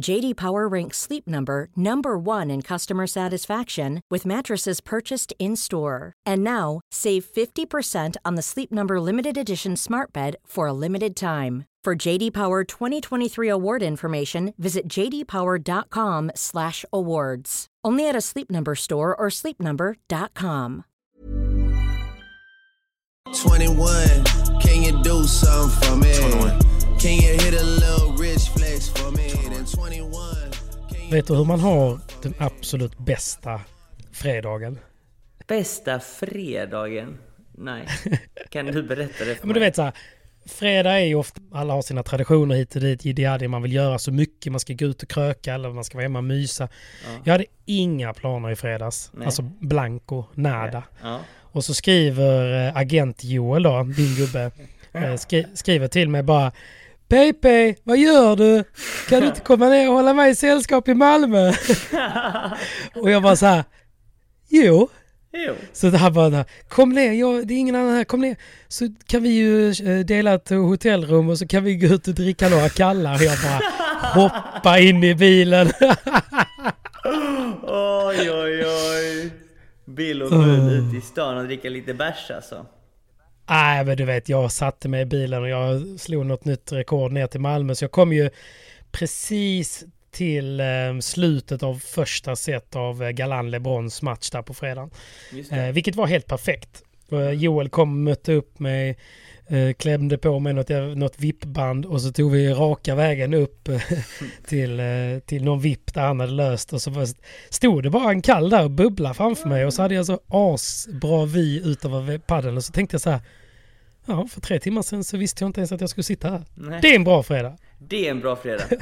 JD Power ranks Sleep Number number 1 in customer satisfaction with mattresses purchased in-store. And now, save 50% on the Sleep Number limited edition Smart Bed for a limited time. For JD Power 2023 award information, visit jdpower.com/awards. Only at a Sleep Number store or sleepnumber.com. 21, can you do something for me? 21. Can you hit a little rich Vet du hur man har den absolut bästa fredagen? Bästa fredagen? Nej. Kan du berätta det för Men du vet så här, fredag är ju ofta, alla har sina traditioner hit och dit, jiddi man vill göra så mycket, man ska gå ut och kröka eller man ska vara hemma och mysa. Jag hade inga planer i fredags, Nej. alltså blanco, nada. Ja. Och så skriver eh, agent Joel då, din gubbe, eh, skri skriver till mig bara PP, vad gör du? Kan du inte komma ner och hålla mig i sällskap i Malmö? och jag bara så här, jo. Jo. Så här bara, kom ner, jag, det är ingen annan här, kom ner. Så kan vi ju eh, dela ett hotellrum och så kan vi gå ut och dricka några kallar. Och jag bara hoppa in i bilen. Oj, oj, oj. Bill och Bull ute i stan och dricka lite bärs alltså. Nej men du vet, jag satte mig i bilen och jag slog något nytt rekord ner till Malmö. Så jag kom ju precis till eh, slutet av första set av eh, Galan Lebrons match där på fredagen. Eh, vilket var helt perfekt. Eh, Joel kom och mötte upp mig, eh, klämde på mig något, något vippband och så tog vi raka vägen upp eh, till, eh, till någon vipp där han hade löst och så stod det bara en kall där och bubblade framför mig och så hade jag så asbra vy ut över paddeln och så tänkte jag så här Ja, för tre timmar sedan så visste jag inte ens att jag skulle sitta här. Nej. Det är en bra fredag. Det är en bra fredag.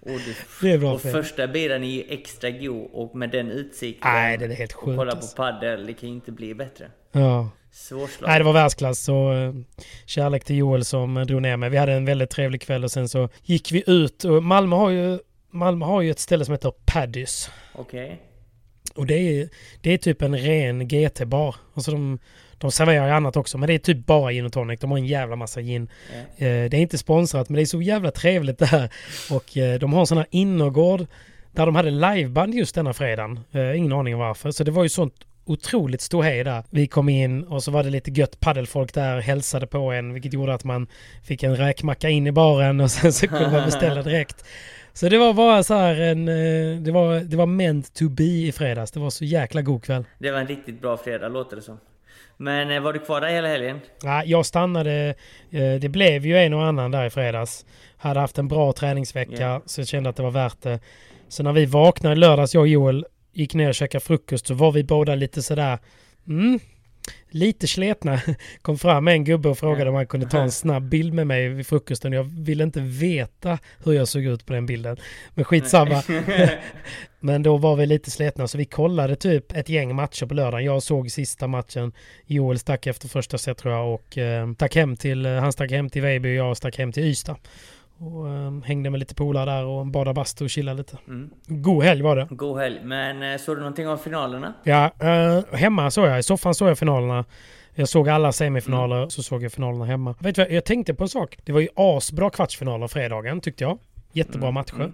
Och, du, Det är bra och fredag. första bilen är ju extra god och med den utsikten. Nej, det är helt och sjukt, kolla alltså. på paddel, det kan ju inte bli bättre. Ja. Svårslaget. Nej, det var världsklass. Så eh, kärlek till Joel som eh, drog ner mig. Vi hade en väldigt trevlig kväll och sen så gick vi ut. Och Malmö har ju, Malmö har ju ett ställe som heter Paddys. Okej. Och det är, det är typ en ren GT-bar. Alltså de, de serverar ju annat också, men det är typ bara gin och tonic. De har en jävla massa gin. Eh, det är inte sponsrat, men det är så jävla trevligt där. Och eh, de har en sån här innergård där de hade liveband just denna fredagen. Ingen aning om varför. Så det var ju sånt otroligt ståhej där. Vi kom in och så var det lite gött paddelfolk där, hälsade på en, vilket gjorde att man fick en räkmacka in i baren och sen så kunde man beställa direkt. Så det var bara så här en... eh, Det var, det var meant to be i fredags. Det var så jäkla god kväll. Det var en riktigt bra fredag, låter det som. Men eh, var du kvar där hela helgen? Ja, jag stannade. eh, Det blev ju en och annan där i fredags. Hade haft en bra träningsvecka Ja. så jag kände att det var värt det. Så när vi vaknade lördags, jag och Joel, gick ner och käkade frukost så var vi båda lite sådär... Mm, lite sletna. Kom fram en gubbe och frågade om han kunde ta en snabb bild med mig vid frukosten. Jag ville inte veta hur jag såg ut på den bilden. Men skitsamma. Men då var vi lite sletna så vi kollade typ ett gäng matcher på lördagen. Jag såg sista matchen. Joel stack efter första set tror jag och eh, stack hem till, eh, han stack hem till Vejby och jag stack hem till Ystad. Och eh, hängde med lite polare där och badade bastu och chillade lite. Mm. God helg var det. God helg. Men eh, såg du någonting av finalerna? Ja, eh, hemma såg jag. I soffan såg jag finalerna. Jag såg alla semifinaler, så såg jag finalerna hemma. Vet du vad, jag tänkte på en sak. Det var ju asbra kvartsfinaler fredagen, tyckte jag. Jättebra matcher.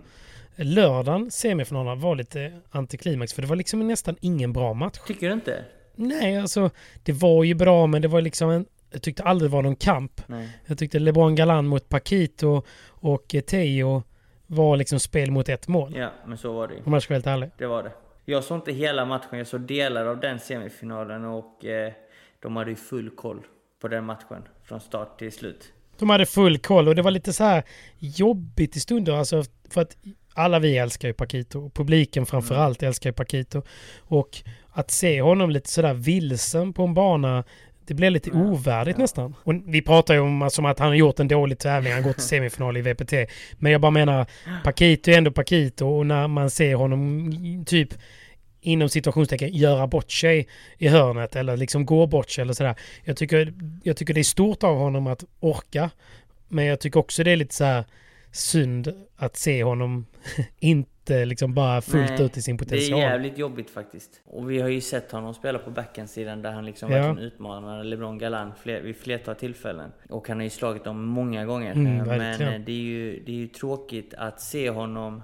Lördagen, semifinalerna, var lite antiklimax. För det var liksom nästan ingen bra match. Tycker du inte? Nej, alltså det var ju bra men det var liksom en... Jag tyckte aldrig det var någon kamp. Nej. Jag tyckte LeBron Galan mot Paquito och Teo var liksom spel mot ett mål. Ja, men så var det ju. Om jag ska vara helt ärlig. Det var det. Jag såg inte hela matchen, jag såg delar av den semifinalen och eh, de hade ju full koll på den matchen från start till slut. De hade full koll och det var lite så här jobbigt i stunder. Alltså för att alla vi älskar ju Paquito. Publiken framförallt mm. älskar ju Paquito. Och att se honom lite sådär vilsen på en bana det blir lite ovärdigt ja. nästan. Och vi pratar ju om som att han har gjort en dålig tävling. Han gått till semifinal i VPT. Men jag bara menar, Paquito är ändå Paquito. Och när man ser honom typ inom situationstecken göra bort sig i hörnet eller liksom gå bort sig eller sådär. Jag tycker, jag tycker det är stort av honom att orka. Men jag tycker också det är lite så här synd att se honom inte liksom bara fullt Nej, ut i sin potential. Det är jävligt jobbigt faktiskt. Och vi har ju sett honom spela på backhandsidan där han liksom ja. verkligen utmanar LeBron Galan fler, vid flertal tillfällen. Och han har ju slagit dem många gånger. Mm, Men det är, ju, det är ju tråkigt att se honom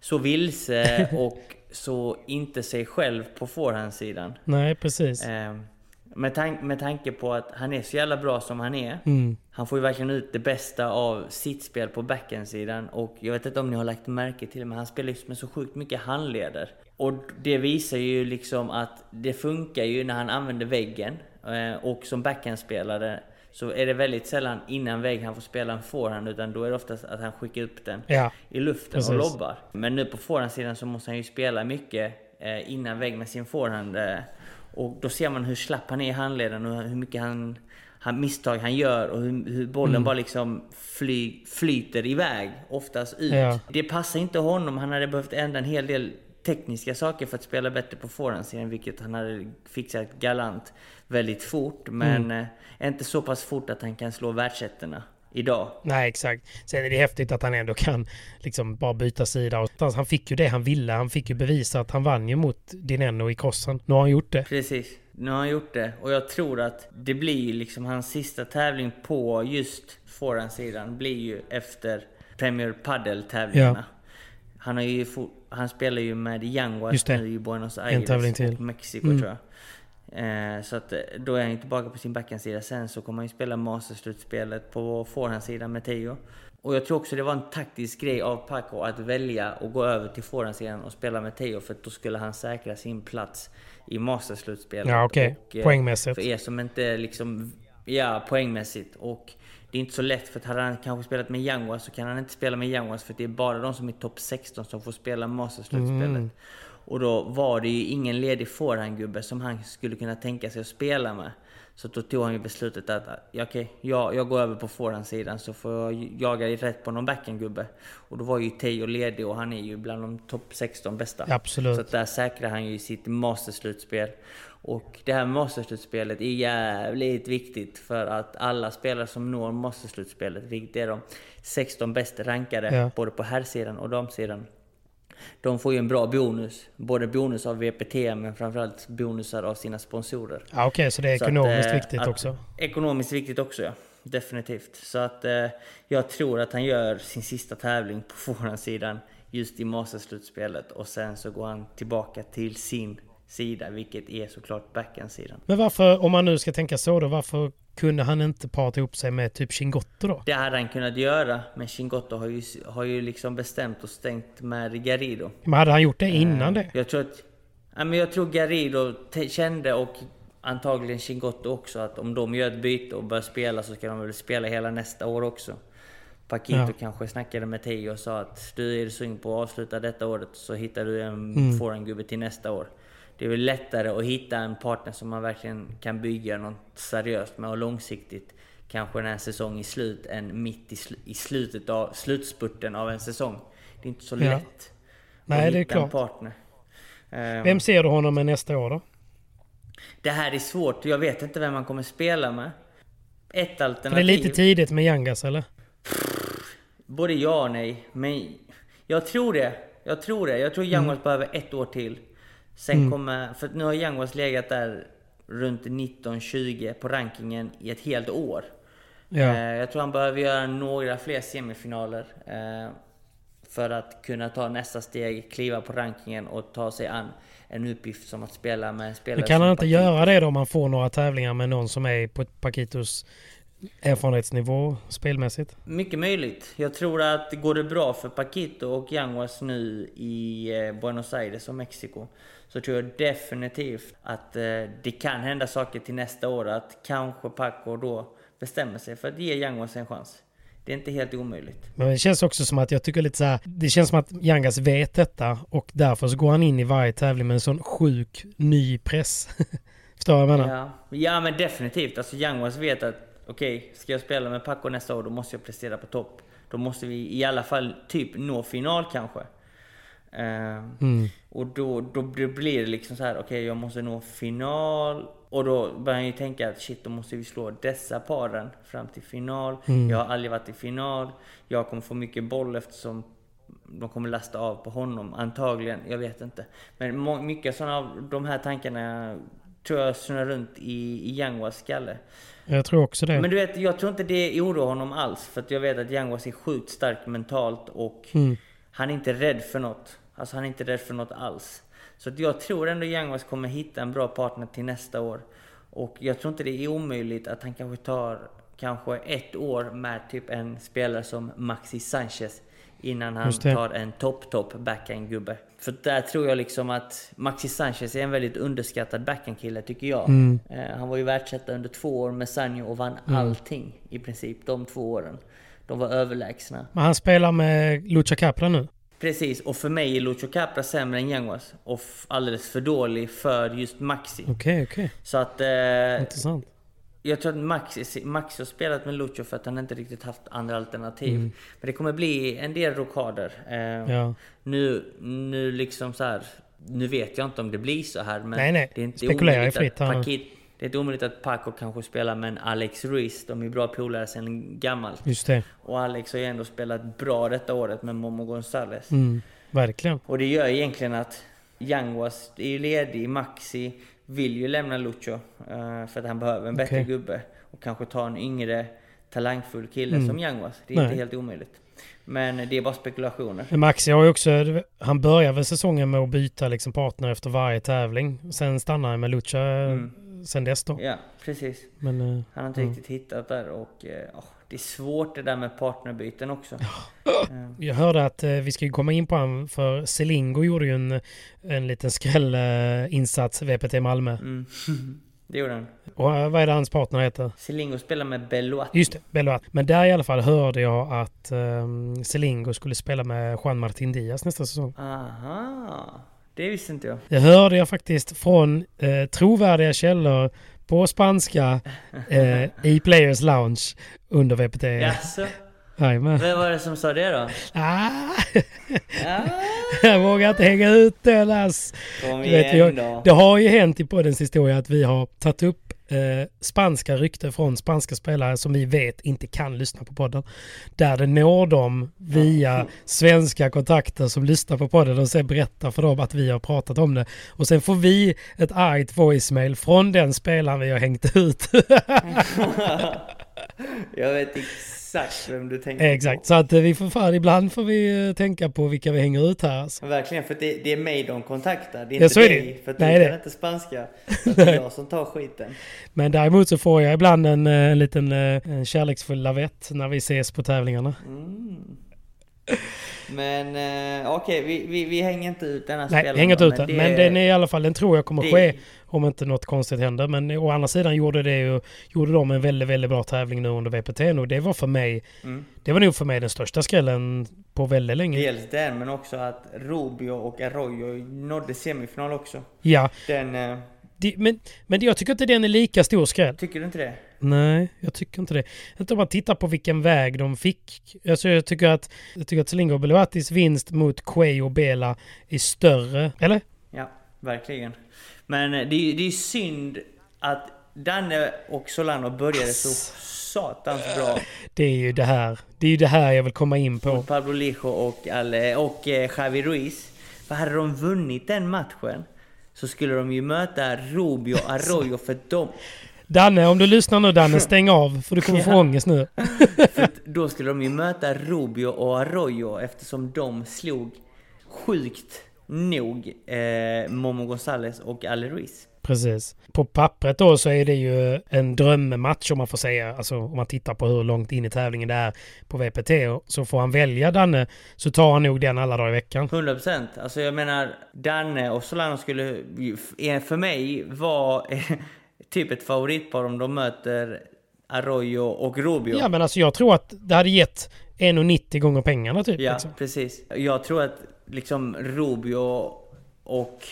så vilse och så inte sig själv på forehandsidan. Nej, precis. Eh, med, tank, med tanke på att han är så jävla bra som han är. Mm. Han får ju verkligen ut det bästa av sitt spel på backhandsidan. Och jag vet inte om ni har lagt märke till det, men han spelar ju med så sjukt mycket handleder. Och det visar ju liksom att det funkar ju när han använder väggen. Eh, och som backhandspelare så är det väldigt sällan innan vägg han får spela en forehand utan då är det oftast att han skickar upp den ja, i luften precis. och lobbar. Men nu på forehandsidan så måste han ju spela mycket eh, innan vägg med sin forehand. Och då ser man hur slapp han är i handleden och hur mycket han, han misstag han gör och hur, hur bollen mm. bara liksom fly, flyter iväg, oftast ut. Ja. Det passar inte honom, han hade behövt ändra en hel del tekniska saker för att spela bättre på forehandsidan, vilket han hade fixat galant väldigt fort. Men mm. eh, inte så pass fort att han kan slå världsettorna idag. Nej, exakt. Sen är det häftigt att han ändå kan liksom bara byta sida. Han fick ju det han ville. Han fick ju bevisa att han vann ju mot Dineno i crossen. Nu har han gjort det. Precis. Nu har han gjort det. Och jag tror att det blir liksom hans sista tävling på just forehandsidan blir ju efter Premier Padel-tävlingarna. Ja. Han, har ju, han spelar ju med Young nu i Buenos Aires en tävling till. och Mexiko mm. tror jag. Eh, så att eh, då är han ju tillbaka på sin backhandsida. Sen så kommer han ju spela masterslutspelet på forehandsidan med Teo. Och jag tror också det var en taktisk grej av Paco att välja att gå över till forehandsidan och spela med Teo. För då skulle han säkra sin plats i masterslutspelet. Ja okej, okay. poängmässigt. För er som inte liksom... Ja, poängmässigt. Och det är inte så lätt för att hade han kanske spelat med Young så kan han inte spela med Young för det är bara de som är topp 16 som får spela masterslutspelet. Mm. Och då var det ju ingen ledig forehandgubbe som han skulle kunna tänka sig att spela med. Så då tog han ju beslutet att okej, jag, jag går över på forehandsidan så får jag jaga rätt på någon backhandgubbe. Och då var ju Teo ledig och han är ju bland de topp 16 bästa. Absolut. Så där säkrar han ju sitt masterslutspel. Och det här masterslutspelet är jävligt viktigt för att alla spelare som når masterslutspelet, vilket är de 16 bäst rankade, ja. både på herrsidan och damsidan, de får ju en bra bonus. Både bonus av VPT men framförallt bonusar av sina sponsorer. Ja, Okej, okay, så det är ekonomiskt att, eh, viktigt att, också? Ekonomiskt viktigt också ja. Definitivt. Så att eh, jag tror att han gör sin sista tävling på forehandsidan just i Masters-slutspelet och sen så går han tillbaka till sin sida, vilket är såklart backhandsidan. Men varför, om man nu ska tänka så då, varför kunde han inte parta ihop sig med typ Chingotto då? Det hade han kunnat göra, men Chingotto har ju, har ju liksom bestämt och stängt med Garrido. Men hade han gjort det innan det? Jag tror att... Ja, men jag tror Garrido kände och antagligen Chingotto också att om de gör ett byte och börjar spela så ska de väl spela hela nästa år också. Paquito ja. kanske snackade med Teo och sa att du är sugen på att avsluta detta året så hittar du en mm. forehandgubbe till nästa år det är väl lättare att hitta en partner som man verkligen kan bygga något seriöst med och långsiktigt. Kanske när en säsong är slut än mitt i, sl i slutet av slutspurten av en säsong. Det är inte så ja. lätt Nej, att det är hitta klart. en partner. Vem ehm. ser du honom med nästa år då? Det här är svårt. Jag vet inte vem man kommer spela med. Ett alternativ... För det är lite tidigt med Yangas eller? Både ja och nej. Men jag tror det. Jag tror det. Jag tror Yangas mm. behöver ett år till. Sen mm. kommer, för nu har Youngwas legat där runt 19-20 på rankingen i ett helt år. Ja. Eh, jag tror han behöver göra några fler semifinaler eh, för att kunna ta nästa steg, kliva på rankingen och ta sig an en uppgift som att spela med spelare Men kan han inte Paquito. göra det då om man får några tävlingar med någon som är på ett Paquitos erfarenhetsnivå spelmässigt? Mycket möjligt. Jag tror att går det bra för Paquito och Yanguas nu i eh, Buenos Aires och Mexiko så tror jag definitivt att eh, det kan hända saker till nästa år. Att kanske Paco då bestämmer sig för att ge Yanguas en chans. Det är inte helt omöjligt. Men det känns också som att jag tycker lite så här. Det känns som att Yangas vet detta och därför så går han in i varje tävling med en sån sjuk ny press. Förstår du vad jag menar? Ja, ja men definitivt. Alltså Yanguas vet att okej, ska jag spela med Paco nästa år då måste jag prestera på topp. Då måste vi i alla fall typ nå final kanske. Eh, Mm. Och då, då blir det liksom så här, okej jag måste nå final. Och då börjar han ju tänka att shit, då måste vi slå dessa paren fram till final. Mm. Jag har aldrig varit i final. Jag kommer få mycket boll eftersom de kommer lasta av på honom, antagligen. Jag vet inte. Men mycket sådana av de här tankarna tror jag snurrar runt i, i Yanguas skalle. Jag tror också det. Men du vet, jag tror inte det oroar honom alls. För att jag vet att Yanguas är sjukt stark mentalt och Mm. han är inte rädd för något. Alltså han är inte rädd för något alls. Så att jag tror ändå Yanguas kommer hitta en bra partner till nästa år. Och jag tror inte det är omöjligt att han kanske tar kanske ett år med typ en spelare som Maxi Sanchez. Innan han tar en topp-topp backhand-gubbe. För där tror jag liksom att Maxi Sanchez är en väldigt underskattad backhand-kille tycker jag. Mm. Eh, han var ju världsetta under två år med Sanjo och vann allting i princip de två åren. De var överlägsna. Men han spelar med Lucha Capra nu. Precis, och för mig är Lucho Capra sämre än Yanguas. Och alldeles för dålig för just Maxi. Okej, okej. Så att... Eh, Intressant. Jag tror att Maxi, Maxi har spelat med Lucho för att han inte riktigt haft andra alternativ. Mm. Men det kommer bli en del rockader. Eh, Ja. Nu, nu liksom så här. Nu vet jag inte om det blir så här. Men Nej, nej. Det är inte Spekulera fritt att. Paquit, Det är inte omöjligt att Paco kanske spelar med en Alex Ruiz. De är bra polare sedan gammalt. Just det. Och Alex har ju ändå spelat bra detta året med Momo Gonzales. Mm. Verkligen. Och det gör egentligen att Yanguas är ju ledig, Maxi vill ju lämna Lucho eh, för att han behöver en bättre Okej. gubbe. Och kanske ta en yngre talangfull kille Mm. som Yanguas. Det är Nej. inte helt omöjligt. Men det är bara spekulationer. Maxi har ju också, han börjar väl säsongen med att byta liksom partner efter varje tävling. Sen stannar han med Lucha Mm. sen dess då. Ja, precis. Men, eh, Han har inte ja. riktigt hittat där och eh, åh, det är svårt det där med partnerbyten också. Eh, Jag hörde att eh, vi ju komma in på han för Selingo gjorde ju en, en liten skrällinsats VPT Malmö. Mm. det gjorde han. Och eh, vad är det hans partner heter? Selingo spelar med Beloati. Just det, Beloat. Men där i alla fall hörde jag att um, Selingo skulle spela med Juan Martin Diaz nästa säsong. Aha, det visste inte jag. Det hörde jag faktiskt från eh, trovärdiga källor på spanska eh, i Players Lounge under VPT. Yes. Jajamän. Vem var det som sa det då? Ah, Ah, jag vågar inte hänga ut den ass. kom Du vet, då. har, det har ju hänt i poddens historia att vi har tagit upp eh, spanska rykten från spanska spelare som vi vet inte kan lyssna på podden. Där det når dem via svenska kontakter som lyssnar på podden och sen berättar för dem att vi har pratat om det. Och sen får vi ett argt voicemail från den spelaren vi har hängt ut. Jag vet exakt vem du tänker Exakt, så att eh, vi får fan, ibland får vi eh, tänka på vilka vi hänger ut här. Alltså. på. Verkligen, för det, det är mig de kontaktar. Det är Ja, inte det. dig, för att Nej, du det- kan inte spanska. Så det är jag som tar skiten. Men däremot så får jag ibland en, eh, en liten en kärleksfull lavett när vi ses på tävlingarna. Mm. Men eh, okej, vi, vi, vi hänger inte ut denna Nej, spelaren. jag hänger inte ut den. Men den är i alla fall, den tror jag kommer det- ske om inte något konstigt händer. Men å andra sidan gjorde det ju, gjorde de en väldigt, väldigt bra tävling nu under VPT och det var för mig, Mm. det var nog för mig den största skrällen på väldigt länge. Dels den, men också att Rubio och Arroyo nådde semifinal också. Ja, Den... Eh, det, men, men jag tycker inte den är lika stor skräll. tycker du inte det? Nej, jag tycker inte det. Inte om man tittar på vilken väg de fick. Alltså jag tycker att, jag tycker att Selingo Beloatis vinst mot Quay och Bela är större. Eller? Ja, verkligen. Men eh, det är det är synd att Danne och Solano började så satans bra. Det är ju det här. Det är ju det här jag vill komma in på. Mot Pablo Lijo och, Ale, och eh, Javi Ruiz. För hade de vunnit den matchen så skulle de ju möta Rubio Arroyo för de... Danne, om du lyssnar nu Danne, stäng av för du kommer få ångest nu. För då skulle de ju möta Rubio och Arroyo eftersom de slog sjukt nog eh, Momo Gonzales och Ale Ruiz. Precis. På pappret då så är det ju en drömmatch om man får säga. Alltså om man tittar på hur långt in i tävlingen det är på VPT. Så får han välja Danne så tar han nog den alla dagar i veckan. 100%. Alltså jag menar, Danne och Solano skulle för mig vara typ ett favoritpar om de möter Arroyo och Rubio. Ja men alltså jag tror att det hade gett 1,90 gånger pengarna typ. Ja, Liksom. precis. Jag tror att liksom Rubio och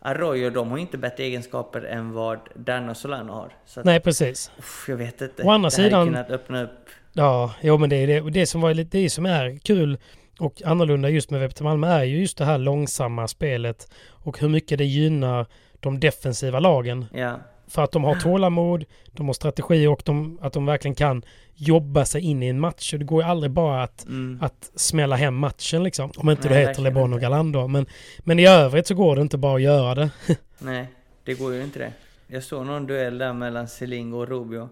Arroyo, de har inte bättre egenskaper än vad Danne och Solano har. Så Nej precis. uff, jag vet inte. Å andra det sidan- kunnat öppna upp... Ja, jo men det är det, det som var lite, det som är kul och annorlunda just med VPT Malmö är ju just det här långsamma spelet och hur mycket det gynnar de defensiva lagen. Ja, För att de har tålamod, de har strategi och de, att de verkligen kan jobba sig in i en match. Och det går ju aldrig bara att, mm. att smälla hem matchen liksom. Om inte Nej, du heter LeBron och. Galan då. Men, men i övrigt så går det inte bara att göra det. nej, det går ju inte det. Jag såg någon duell där mellan Selingo och Rubio.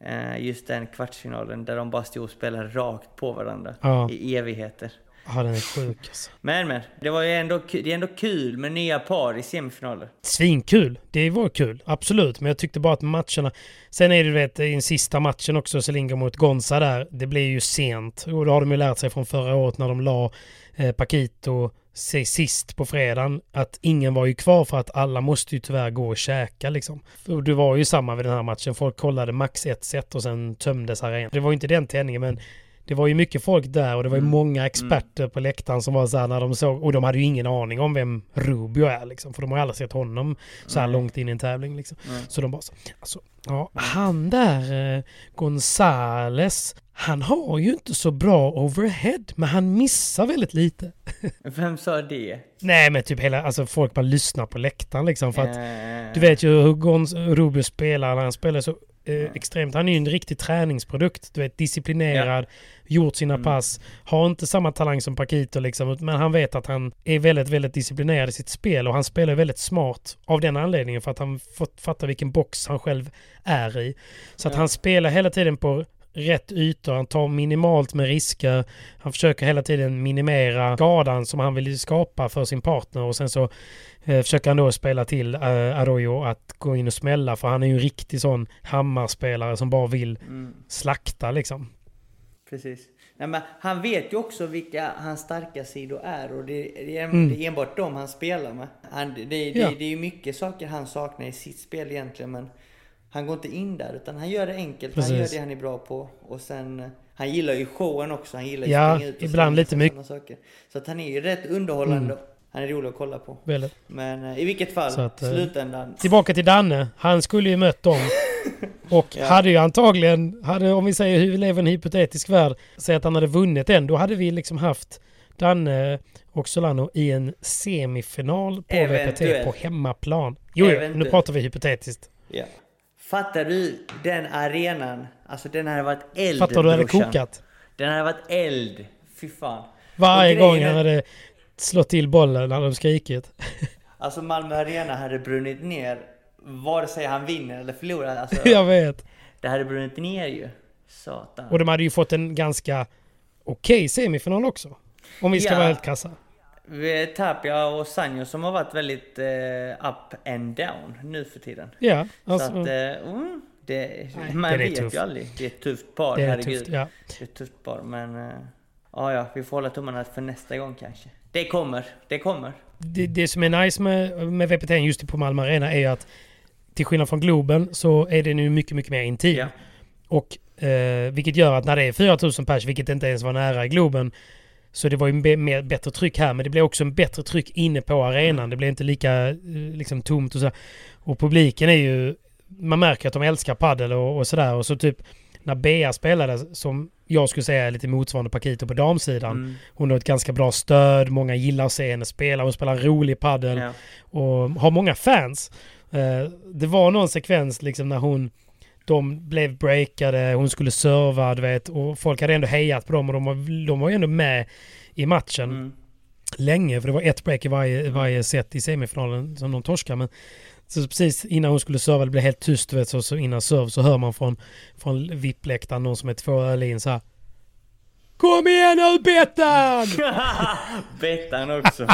Eh, just den kvartsfinalen där de bara stod och spelade rakt på varandra Ja. i evigheter. Ja, den är sjuk alltså. Men men, det var ju ändå, det är ändå kul med nya par i semifinaler. Svinkul. Det var kul. Absolut. Men jag tyckte bara att matcherna... Sen är det du vet i den sista matchen också, Selinga mot Gonza där. Det blir ju sent. Och då har de ju lärt sig från förra året när de la eh, Paquito sig sist på fredagen. Att ingen var ju kvar för att alla måste ju tyvärr gå och käka liksom. Och det var ju samma vid den här matchen. Folk kollade max ett set och sen tömdes arenan. Det var ju inte den tändningen men det var ju mycket folk där och det var ju Mm. många experter på läktaren som var så här när de såg, och de hade ju ingen aning om vem Rubio är liksom, för de har ju aldrig sett honom så här Nej. långt in i en tävling liksom. Så de bara så, alltså, ja, han där, eh, Gonzales, han har ju inte så bra overhead, men han missar väldigt lite. Vem sa det? Nej men typ hela, alltså folk bara lyssnar på läktaren liksom för att Eh, du vet ju hur Gonz- Rubio spelar när han spelar så eh, extremt. Han är ju en riktig träningsprodukt. Du vet, disciplinerad, gjort sina Mm. pass. Har inte samma talang som Paquito liksom, men han vet att han är väldigt, väldigt disciplinerad i sitt spel och han spelar väldigt smart av den anledningen för att han fått fatta vilken box han själv är i. Så att Ja. han spelar hela tiden på rätt ytor, han tar minimalt med risker. Han försöker hela tiden minimera skadan som han vill skapa för sin partner och sen så eh, försöker han då spela till eh, Arroyo att gå in och smälla för han är ju en riktig sån hammarspelare som bara vill mm, slakta liksom. precis. Nej, men han vet ju också vilka hans starka sidor är och det, det, är, Mm. enbart dem han spelar med. Han, det, det, Ja. det är ju mycket saker han saknar i sitt spel egentligen men han går inte in där utan han gör det enkelt. Han Precis. gör det han är bra på och sen han gillar ju showen också. Han gillar ju Ja, springa ut och ibland lite mycket. Mm. saker. Så att han är ju rätt underhållande. Han är rolig att kolla på. Väldigt. Men eh, i vilket fall, Så att, eh, slutändan. Tillbaka till Danne. Han skulle ju mött dem. Och Ja. hade ju antagligen, hade, om vi säger hur vi lever i en hypotetisk värld, säg att han hade vunnit den, då hade vi liksom haft Danne och Solano i en semifinal på VPT Eventuellt. på hemmaplan. Jo, jo, nu pratar vi hypotetiskt. Ja. Fattar du den arenan? Alltså den hade varit eld Fattar du det hade kokat? Den hade varit eld. Fy fan. Varje gång han hade slått till bollen när de skrikit. Alltså Malmö Arena hade brunnit ner vare sig han vinner eller förlorar. Alltså, Jag vet. Det hade brunnit ner ju. Satan. Och de hade ju fått en ganska okej semifinal också. Om vi ska Ja. vara helt krassa. Tapia och Sanjo som har varit väldigt eh, up and down nu för tiden. Ja, Så alltså, att, eh, mm, det, Nej, man är vet tuff. ju aldrig. Det är ett tufft par, det är herregud. tufft. Ja. Det är ett tufft par, men... eh, Ja, ja, vi får hålla tummarna för nästa gång kanske. Det kommer, det kommer. det, det som är nice med, med VPT just på Malmö Arena är att till skillnad från Globen så är det nu mycket, mycket mer intim. Ja. Och eh, vilket gör att när det är 4000 pers, vilket inte ens var nära i Globen, så det var ju mer, bättre tryck här, men det blev också en bättre tryck inne på arenan. Det blev inte lika eh, liksom tomt och så. Och publiken är ju, man märker att de älskar paddel och, och sådär. Och så typ när Bea spelade, som jag skulle säga är lite motsvarande Paquito på damsidan. Mm, Hon har ett ganska bra stöd, många gillar att se henne spela, hon spelar rolig paddel ja. och har många fans. Eh, det var någon sekvens liksom när hon de blev breakade, hon skulle serva, du vet, och folk hade ändå hejat på dem och de var, de var ju ändå med i matchen. Mm. länge, för det var ett break i varje, varje set i semifinalen som de torskade. Men så precis innan hon skulle serva, det blev helt tyst, vet, så, så innan serve så hör man från, från VIP-läktaren någon som är två öl in så här. Kom igen nu Bettan! Bettan också.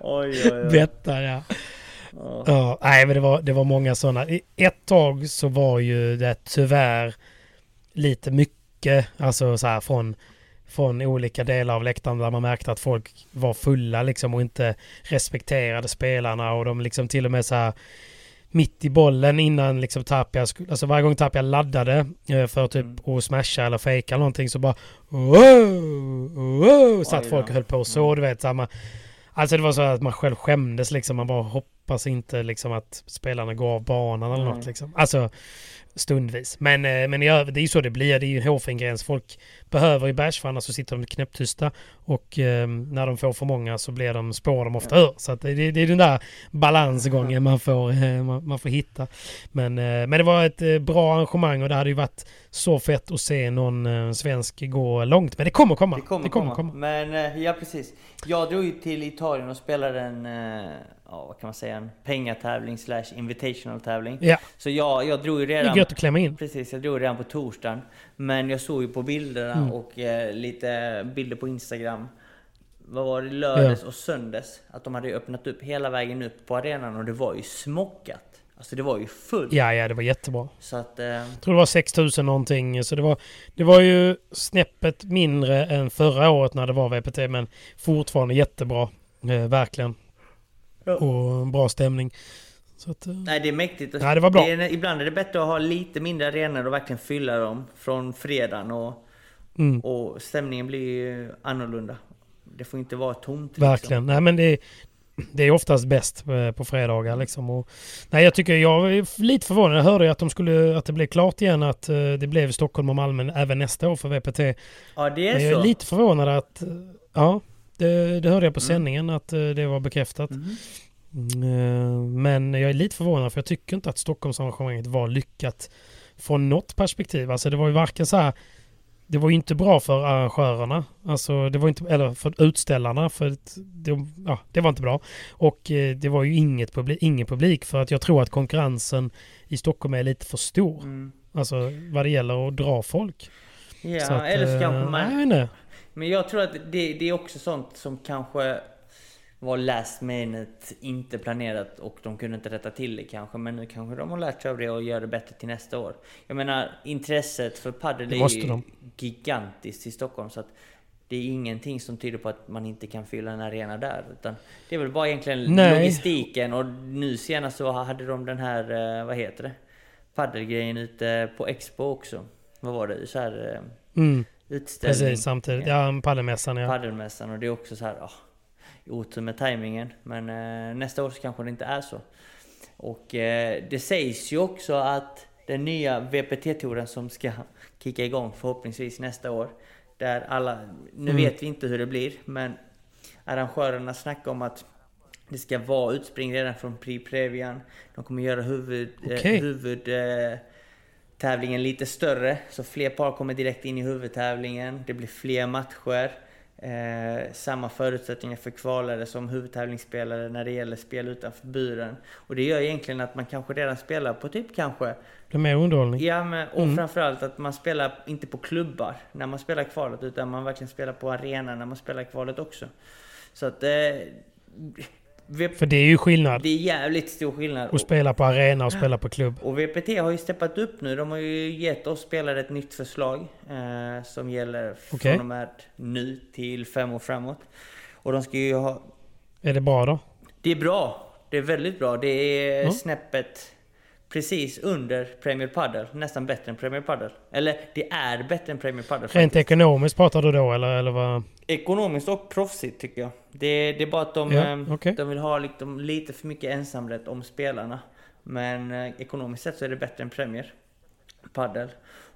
Oj, oj, oj. Bettan ja. Ja, nej men det var, det var många sådana. Ett tag så var ju det tyvärr lite mycket, alltså så här från, från olika delar av läktaren där man märkte att folk var fulla liksom och inte respekterade spelarna och de liksom till och med så här mitt i bollen innan liksom Tapia, alltså varje gång Tapia laddade eh, för typ mm. att smasha eller fejka någonting så bara wow, wow, satt folk och höll på så, mm. du vet samma. Alltså det var så att man själv skämdes liksom, man bara hoppas inte liksom att spelarna går av banan eller mm. något liksom. Alltså stundvis. Men, eh, men övrigt, det är ju så det blir. Det är ju en hårfin gräns. Folk behöver ju bärs för annars så sitter de knäpptysta. Och eh, när de får för många så blir de, spår de ofta ur. Så att det, det är den där balansgången man får, eh, man, man, får hitta. Men, eh, men det var ett eh, bra arrangemang och det hade ju varit så fett att se någon svensk gå långt. Men det kommer komma. Det kommer, det kommer komma. komma. Men ja, precis. Jag drog ju till Italien och spelade en ja, vad kan man säga, en pengatävling slash invitational tävling. Ja. Så jag, jag drog ju redan... Det är gött att klämma in. Precis, jag drog redan på torsdagen. Men jag såg ju på bilderna mm. och eh, lite bilder på Instagram. Vad var det? Lördags ja. och söndags. Att de hade öppnat upp hela vägen upp på arenan och det var ju smockat. Alltså det var ju fullt. Ja, ja, det var jättebra. Så att... Eh... Jag tror det var 6000 någonting. Så det var, det var ju snäppet mindre än förra året när det var VPT, men fortfarande jättebra. Eh, verkligen. Ja. Och bra stämning. Att, uh... Nej, det är mäktigt. Nej, det var bra. Det är, ibland är det bättre att ha lite mindre arenor och verkligen fylla dem från fredagen. Och, mm. och stämningen blir ju annorlunda. Det får inte vara tomt. Liksom. Verkligen. Nej, men det, det är oftast bäst eh, på fredagar liksom. Och, nej, jag tycker jag är lite förvånad. Jag hörde att, de skulle, att det blev klart igen att uh, det blev Stockholm och Malmö även nästa år för VPT. Ja, det är Men så. Jag är lite förvånad att... Ja, det, det hörde jag på mm. sändningen att det var bekräftat. Mm. Mm, men jag är lite förvånad för jag tycker inte att Stockholmsarrangemanget var lyckat från något perspektiv. Alltså det var ju varken så här det var ju inte bra för arrangörerna, alltså det var inte, eller för utställarna, för det, ja, det var inte bra. Och eh, det var ju inget publik, ingen publik för att jag tror att konkurrensen i Stockholm är lite för stor. Mm. Alltså vad det gäller att dra folk. Ja, att, eller så kanske eh, man... Nej, Men jag tror att det, det är också sånt som kanske var last minute, inte planerat och de kunde inte rätta till det kanske. Men nu kanske de har lärt sig av det och gör det bättre till nästa år. Jag menar, intresset för padel är ju de. gigantiskt i Stockholm. Så att det är ingenting som tyder på att man inte kan fylla en arena där. Utan det är väl bara egentligen Nej. logistiken. Och nu senast så hade de den här, eh, vad heter det? Paddelgrejen ute på Expo också. Vad var det? Så här, eh, mm. Utställning. Precis, samtidigt. Ja, paddelmässan ja. Paddelmässan och det är också så här, oh, otur med tajmingen. Men eh, nästa år så kanske det inte är så. Och eh, det sägs ju också att den nya VPT-touren som ska kicka igång förhoppningsvis nästa år. Där alla, nu mm. vet vi inte hur det blir, men arrangörerna snackar om att det ska vara utspring redan från Prix Previan. De kommer göra huvud, okay. eh, huvud eh, tävlingen lite större, så fler par kommer direkt in i huvudtävlingen. Det blir fler matcher. Eh, samma förutsättningar för kvalare som huvudtävlingsspelare när det gäller spel utanför buren. Och det gör egentligen att man kanske redan spelar på typ kanske... Det är mer underhållning. Ja, men, och mm. framförallt att man spelar inte på klubbar när man spelar kvalet utan man verkligen spelar på arena när man spelar kvalet också. Så att... Eh, för det är ju skillnad. Det är jävligt stor skillnad. Att spela på arena och spela på klubb. Och VPT har ju steppat upp nu. De har ju gett oss spelare ett nytt förslag. Eh, som gäller okay. från och med nu till fem år framåt. Och de ska ju ha... Är det bra då? Det är bra. Det är väldigt bra. Det är mm. snäppet precis under Premier Padel. Nästan bättre än Premier Padel. Eller det är bättre än Premier Padel. Rent ekonomiskt pratar du då eller, eller vad? Ekonomiskt och proffsigt tycker jag. Det, det är bara att de, ja, ehm, okay. de vill ha liksom lite för mycket ensamrätt om spelarna. Men eh, ekonomiskt sett så är det bättre än Premier Padel.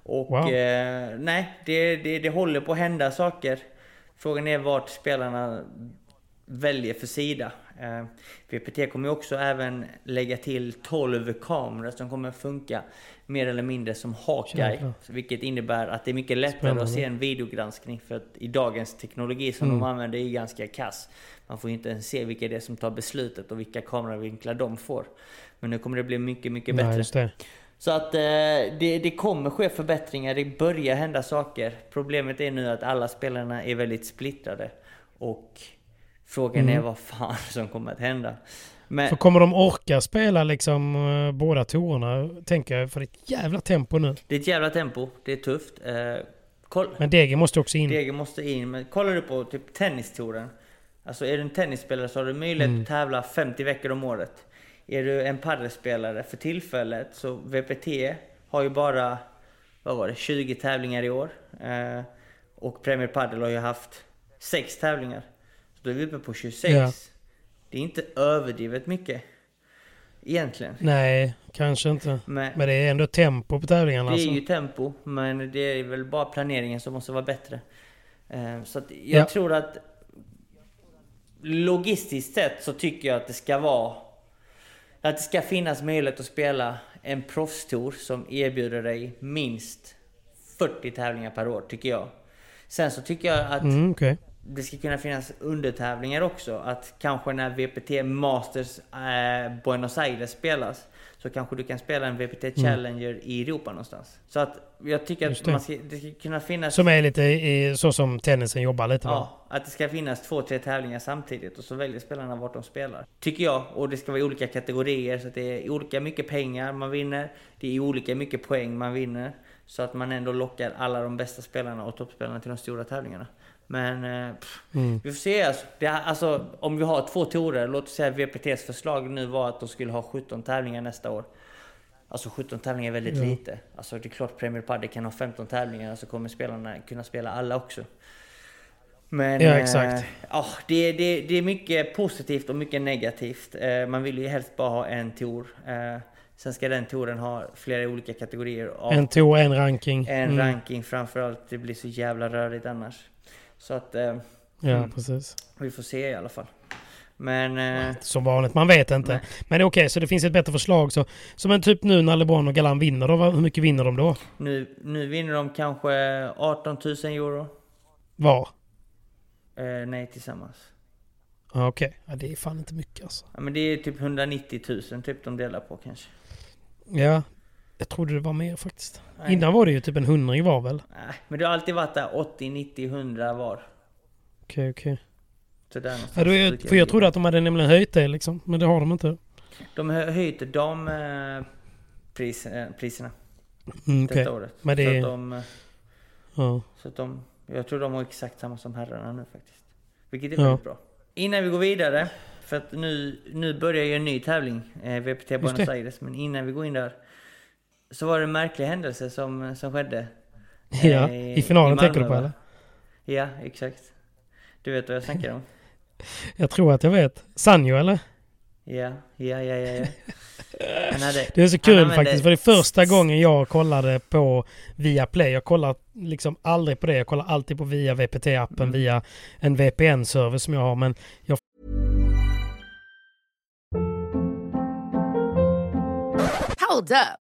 Och wow. eh, nej, det, det, det håller på att hända saker. Frågan är vart spelarna väljer för sida. Eh, VPT kommer också även lägga till 12 kameror som kommer funka mer eller mindre som Hawkeye. Jävlar. Vilket innebär att det är mycket lättare Spännande. att se en videogranskning för att i dagens teknologi som Mm. de använder är ganska kass. Man får inte ens se vilka det är som tar beslutet och vilka kameravinklar de får. Men nu kommer det bli mycket, mycket bättre. det. Så att eh, det, det kommer ske förbättringar, det börjar hända saker. Problemet är nu att alla spelarna är väldigt splittrade. Och frågan Mm. är vad fan som kommer att hända. Men, För kommer de orka spela liksom eh, båda tourerna, tänker jag, för det är ett jävla tempo nu. det är ett jävla tempo, det är tufft. Eh, koll, Men Degen måste också in. Degen måste in, men kollar du på typ tennistouren. Alltså är du en tennisspelare så har du möjlighet Mm. att tävla 50 veckor om året. Är du en padelspelare för tillfället så VPT har ju bara, vad var det, 20 tävlingar i år. Eh, och Premier Padel har ju haft 6 tävlingar. Så då är vi uppe på 26. Ja. Det är inte överdrivet mycket. Egentligen. Nej, kanske inte. Men, Men det är ändå tempo på tävlingarna. det Alltså. är ju tempo, men det är väl bara planeringen som måste vara bättre. Eh, Så jag Ja. tror att logistiskt sett så tycker jag att det ska vara att det ska finnas möjlighet att spela en proffstour som erbjuder dig minst 40 tävlingar per år, tycker jag. Sen så tycker jag att Mm, okej. Det ska kunna finnas undertävlingar också. Att kanske när VPT Masters eh, Buenos Aires spelas så kanske du kan spela en VPT Challenger i Europa någonstans. Så att jag tycker Mm. Att man ska, det ska kunna finnas... Som är lite i, så som tennisen jobbar lite va? Ja, att det ska finnas två, tre tävlingar samtidigt och så väljer spelarna vart de spelar. Tycker jag. Och det ska vara olika kategorier så att det är olika mycket pengar man vinner. Det är olika mycket poäng man vinner. Så att man ändå lockar alla de bästa spelarna och toppspelarna till de stora tävlingarna. Men eh, pff, Mm. vi får se alltså. Det, alltså. Om vi har två torer, låt oss säga VPTs förslag nu var att de skulle ha 17 tävlingar nästa år. Alltså 17 tävlingar är väldigt Ja. lite. Alltså det är klart Premier Padel kan ha 15 tävlingar så kommer spelarna kunna spela alla också. Men Ja, eh, exakt. ja, det, det, det är mycket positivt och mycket negativt. Eh, man vill ju helst bara ha en tour. Eh, sen ska den touren ha flera olika kategorier av En tour, en ranking. en Mm. ranking framförallt. Det blir så jävla rörigt annars. Så att eh, Ja, Mm. precis. vi får se i alla fall. Men eh, Som vanligt, man vet inte. Nej. Men det är okej, så det finns ett bättre förslag. Så, som en typ nu när LeBron och Galan vinner då, hur mycket vinner de då? nu, nu vinner de kanske 18 000 euro. Var? Eh, nej, tillsammans. Okej. Ja, det är fan inte mycket alltså. Ja, men det är typ 190 000 typ de delar på kanske. Ja, jag trodde det var mer faktiskt. Nej. Innan var det ju typ en hundring var väl? Nej, men det har alltid varit där 80, 90, 100 var. Okej, okej. Så där någonstans Ja, då är, för jag trodde att de hade nämligen höjt det liksom. Men det har de inte. De har höjt dam eh, pris, eh, priserna Mm, okej. detta året. Men det så att de, eh, Ja. så att de, jag tror de har exakt samma som herrarna nu faktiskt. Vilket är Ja. väldigt bra. Innan vi går vidare, för att nu, nu börjar ju en ny tävling, eh, VPT Buenos. Aires. Men innan vi går in där så var det en märklig händelse som, som skedde. eh, ja. I finalen Malmö, tänker du på eller? Ja, exakt. Du vet vad jag snackar om? Jag tror att jag vet. Sanjo eller? Ja, ja, ja, ja. ja. Hade, Det är så kul använde- faktiskt. För det är första gången jag kollade på Viaplay. Jag kollar liksom aldrig på det. Jag kollar alltid på via VPT-appen Mm. via en VPN-server som jag har. Men jag Hold up.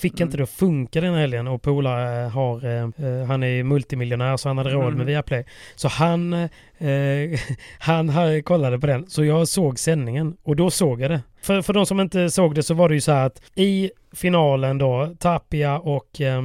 Fick inte det att funka den helgen och Pola eh, har, eh, han är multimiljonär så han hade råd med Mm. Viaplay. Så han, eh, han har- kollade på den. Så jag såg sändningen och då såg jag det. För, för de som inte såg det så var det ju så här att i finalen då, Tapia och eh,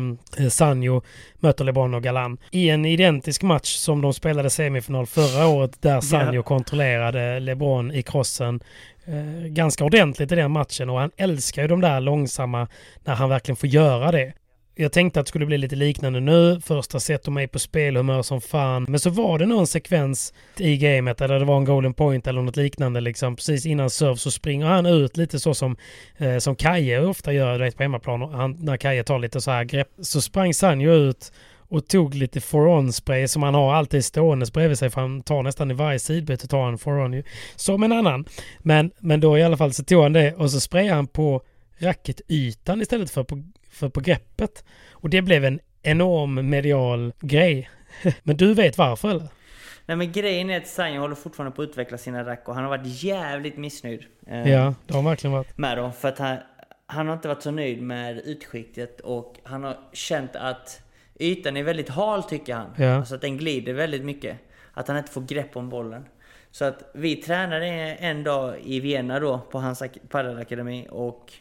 Sanjo möter LeBron och Galan. I en identisk match som de spelade semifinal förra året där Sanjo kontrollerade LeBron i crossen eh, ganska ordentligt i den matchen och han älskar ju de där långsamma när han verkligen får göra det. Jag tänkte att det skulle bli lite liknande nu. Första set och mig på spelhumör som fan. Men så var det någon sekvens i gamet där det var en golden point eller något liknande liksom. Precis innan serve så springer han ut lite så som, eh, som Kaje ofta gör du vet, på hemmaplan. Och Han, när Kaje tar lite så här grepp så sprang Sanjo ut och tog lite for-on spray som han har alltid stående bredvid sig för han tar nästan i varje sidbyte tar han for-on ju. Som en annan. Men, men då i alla fall så tog han det och så sprayade han på racketytan istället för på, för på greppet. Och det blev en enorm medial grej. Men du vet varför eller? Nej men grejen är att Sanjo håller fortfarande på att utveckla sina rack och han har varit jävligt missnöjd. eh, Ja, det har verkligen varit. med dem. För att han, han har inte varit så nöjd med utskiktet och han har känt att ytan är väldigt hal tycker han. Ja. Alltså att den glider väldigt mycket. Att han inte får grepp om bollen. Så att vi tränade en dag i Vienna då på hans ak- paddelakademi och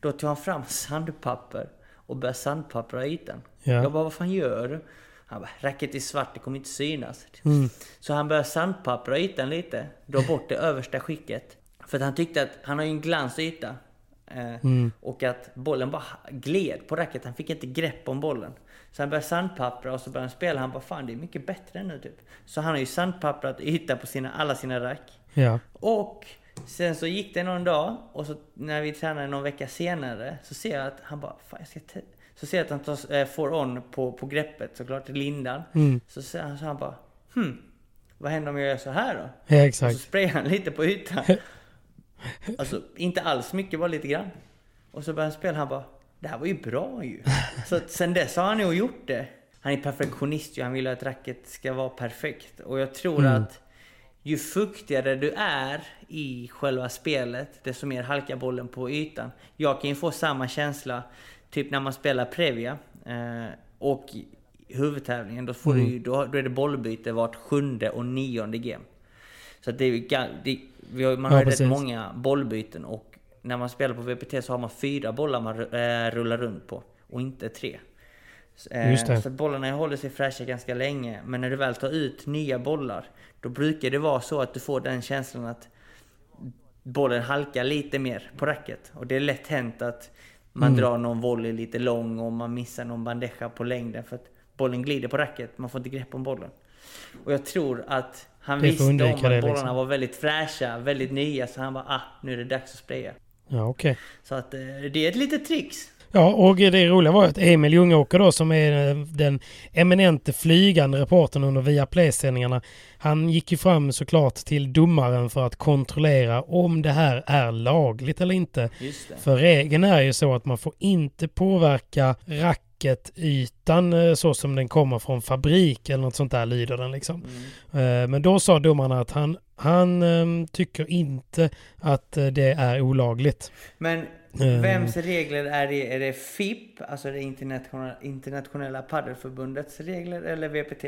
då tog han fram sandpapper och började sandpappra ytan. Ja. Jag bara, vad fan gör du? Han bara, racket är svart, det kommer inte synas. Mm. Så han började sandpappra ytan lite, dra bort det översta skicket. För att han tyckte att han har ju en glansyta. Eh, Mm. Och att bollen bara gled på racket, han fick inte grepp om bollen. Så han började sandpappra och så började han spela, han bara fan det är mycket bättre nu typ. Så han har ju sandpapprat yta på sina, alla sina rack. Ja. Och sen så gick det någon dag och så när vi tränade någon vecka senare så ser jag att han bara, fan jag ska te-" Så ser jag att han tar eh, for on på, på greppet såklart, i lindan. Mm. Så han så han bara, hmm, vad händer om jag gör så här då? Ja, Och exakt. så sprayar han lite på ytan. Alltså inte alls mycket, bara lite grann. Och så börjar han spela, han bara, det här var ju bra ju. Så att sen dess har han nog gjort det. Han är perfektionist ju, han vill att racket ska vara perfekt. Och jag tror Mm. att ju fuktigare du är i själva spelet, desto mer halkar bollen på ytan. Jag kan ju få samma känsla, typ när man spelar Previa eh, och huvudtävlingen, då, får Mm. du, då, då är det bollbyte vart sjunde och nionde game. Så att det är, ju det, vi har, man Ja, har ju rätt många bollbyten och när man spelar på VPT så har man fyra bollar man eh, rullar runt på och inte tre. Eh, Just det. Så bollarna håller sig fräscha ganska länge. Men när du väl tar ut nya bollar, då brukar det vara så att du får den känslan att bollen halkar lite mer på racket. Och det är lätt hänt att man Mm. drar någon volley lite lång och man missar någon bandeja på längden för att bollen glider på racket. Man får inte grepp om bollen. Och jag tror att han visste om att bollarna liksom. var väldigt fräscha, väldigt nya. Så han bara ah, nu är det dags att spraya. Ja, okej. Så att eh, det är ett litet trix. Ja, och det roliga var att Emil Ljungåker då som är eh, den eminente flygande reportern under Viaplay-sändningarna. Han gick ju fram såklart till domaren för att kontrollera om det här är lagligt eller inte. För regeln är ju så att man får inte påverka racketytan eh, så som den kommer från fabrik eller något sånt där lyder den liksom. Mm. Eh, Men då sa domarna att han, han eh, tycker inte att det är olagligt. Men. Vems regler är det? Är det FIP, alltså det internationella, internationella paddelförbundets regler, eller VPT?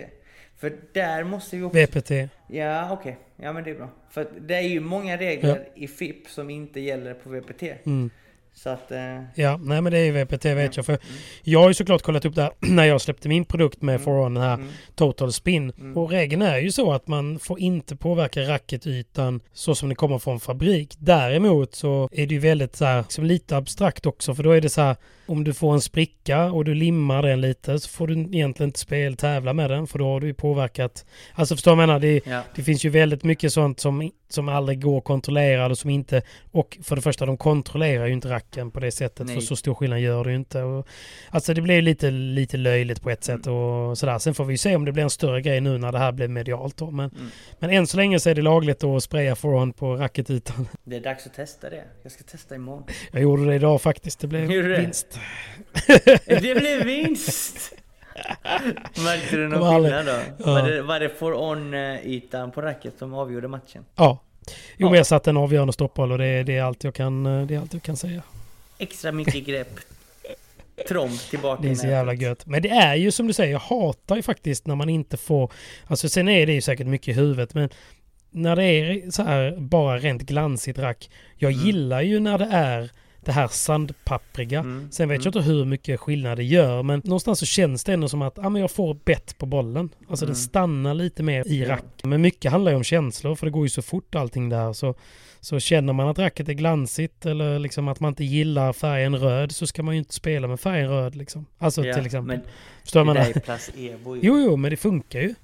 För där måste vi också... VPT. Ja, okej. Ja, men det är bra. För det är ju många regler i FIP som inte gäller på VPT. Mm. Så att... Eh, Ja, nej men det är ju VPT vet jag. För jag har ju såklart kollat upp det här när jag släppte min produkt med Foron, den här mm. Total Spin. Och regeln är ju så att man får inte påverka racketytan så som det kommer från fabrik. Däremot så är det ju väldigt så här, liksom lite abstrakt också för då är det så här om du får en spricka och du limmar den lite så får du egentligen inte spel tävla med den för då har du ju påverkat. Alltså förstår du vad jag menar? Det, ja. det finns ju väldigt mycket sånt som, som aldrig går att kontrollera eller som inte... Och för det första, de kontrollerar ju inte racken på det sättet. Nej. För så stor skillnad gör det ju inte. Och, alltså det blir ju lite, lite löjligt på ett sätt och sådär. Sen får vi ju se om det blir en större grej nu när det här blir medialt då. Men, Mm. men än så länge så är det lagligt att spraya forehand på racketytan. Det är dags att testa det. Jag ska testa imorgon. Jag gjorde det idag faktiskt. Det blev Gjorde du det? vinst. Det blev vinst! Märkte du någon skillnad då? Ja. Var det, var det for on-ytan på racket som avgjorde matchen? Ja. Jo, men jag satte en avgörande stoppboll och det, det, är allt jag kan, det är allt jag kan säga. Extra mycket grepp. tromb tillbaka Det är så jävla gött. Men det är ju som du säger, jag hatar ju faktiskt när man inte får... Alltså sen är det ju säkert mycket i huvudet men när det är så här bara rent glansigt rack. Jag Mm. gillar ju när det är det här sandpappriga. Mm. Sen vet jag inte hur mycket skillnad det gör men någonstans så känns det ändå som att ah, men jag får bett på bollen. Alltså Mm. den stannar lite mer i rack. Men mycket handlar ju om känslor för det går ju så fort allting där. Så, så känner man att racket är glansigt eller liksom att man inte gillar färgen röd så ska man ju inte spela med färgen röd liksom. Alltså Ja, till exempel. Men Förstår det man det? är placebo ju. Jo, jo, men det funkar ju.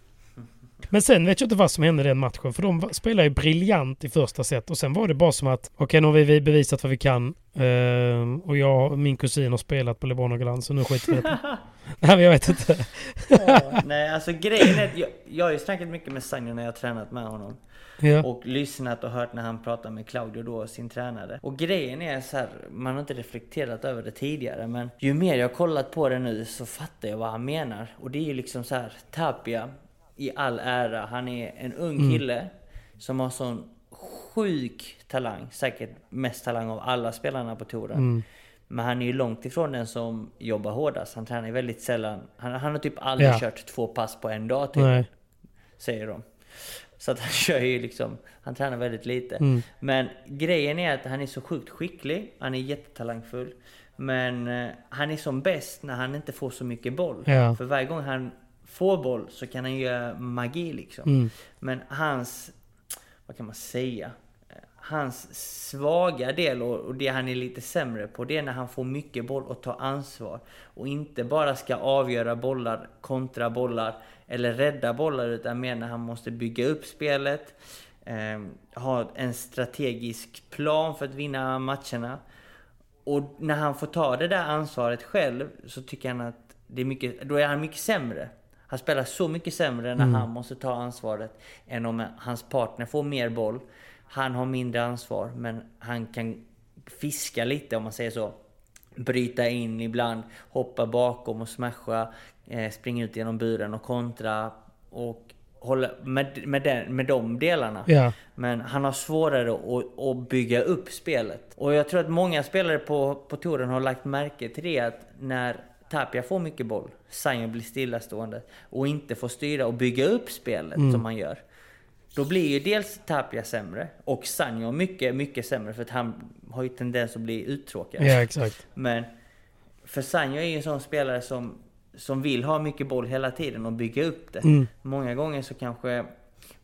Men sen vet jag inte vad som hände den matchen. För de spelar ju briljant i första set. Och sen var det bara som att okej, nu har vi bevisat vad vi kan. Ehm, och jag och min kusin har spelat på LeBron och Glans. Så nu skiter vi i det. Nej, men jag vet inte. Ja, nej, alltså grejen är att jag, jag har ju snackat mycket med Sanjo när jag har tränat med honom. Ja. Och lyssnat och hört när han pratar med Claudio då, sin tränare. Och grejen är så här, man har inte reflekterat över det tidigare men ju mer jag har kollat på det nu så fattar jag vad han menar. Och det är ju liksom så här, Tapia i all ära, han är en ung kille som har sån sjuk talang. Säkert mest talang av alla spelarna på touren. Men han är ju långt ifrån den som jobbar hårdast. Han tränar väldigt sällan. Han, han har typ aldrig Ja. kört två pass på en dag till. Nej. Säger de. Så att han kör ju liksom, han tränar väldigt lite. Mm. Men grejen är att han är så sjukt skicklig, han är jättetalangfull. Men eh, han är som bäst när han inte får så mycket boll. Ja. För varje gång han får boll så kan han göra magi liksom. Mm. Men hans, vad kan man säga? Hans svaga del och och det han är lite sämre på det är när han får mycket boll och tar ansvar. Och inte bara ska avgöra bollar, kontra bollar eller rädda bollar utan mer när han måste bygga upp spelet. Eh, ha en strategisk plan för att vinna matcherna. Och när han får ta det där ansvaret själv så tycker han att det är mycket, då är han mycket sämre. Han spelar så mycket sämre när han måste ta ansvaret än om hans partner får mer boll. Han har mindre ansvar men han kan fiska lite om man säger så. Bryta in ibland, hoppa bakom och smasha, eh, springa ut genom buren och kontra och hålla med, med, den, med de delarna. Ja. Men han har svårare att, att bygga upp spelet. Och jag tror att många spelare på, på touren har lagt märke till det att när Tapia får mycket boll, Sanjo blir stillastående och inte får styra och bygga upp spelet som han gör. Då blir ju dels Tapia sämre och Sanjo mycket, mycket sämre för att han har ju tendens att bli uttråkad. ja, exakt. Men för Sanjo är ju en sån spelare som, som vill ha mycket boll hela tiden och bygga upp det. Mm. Många gånger så kanske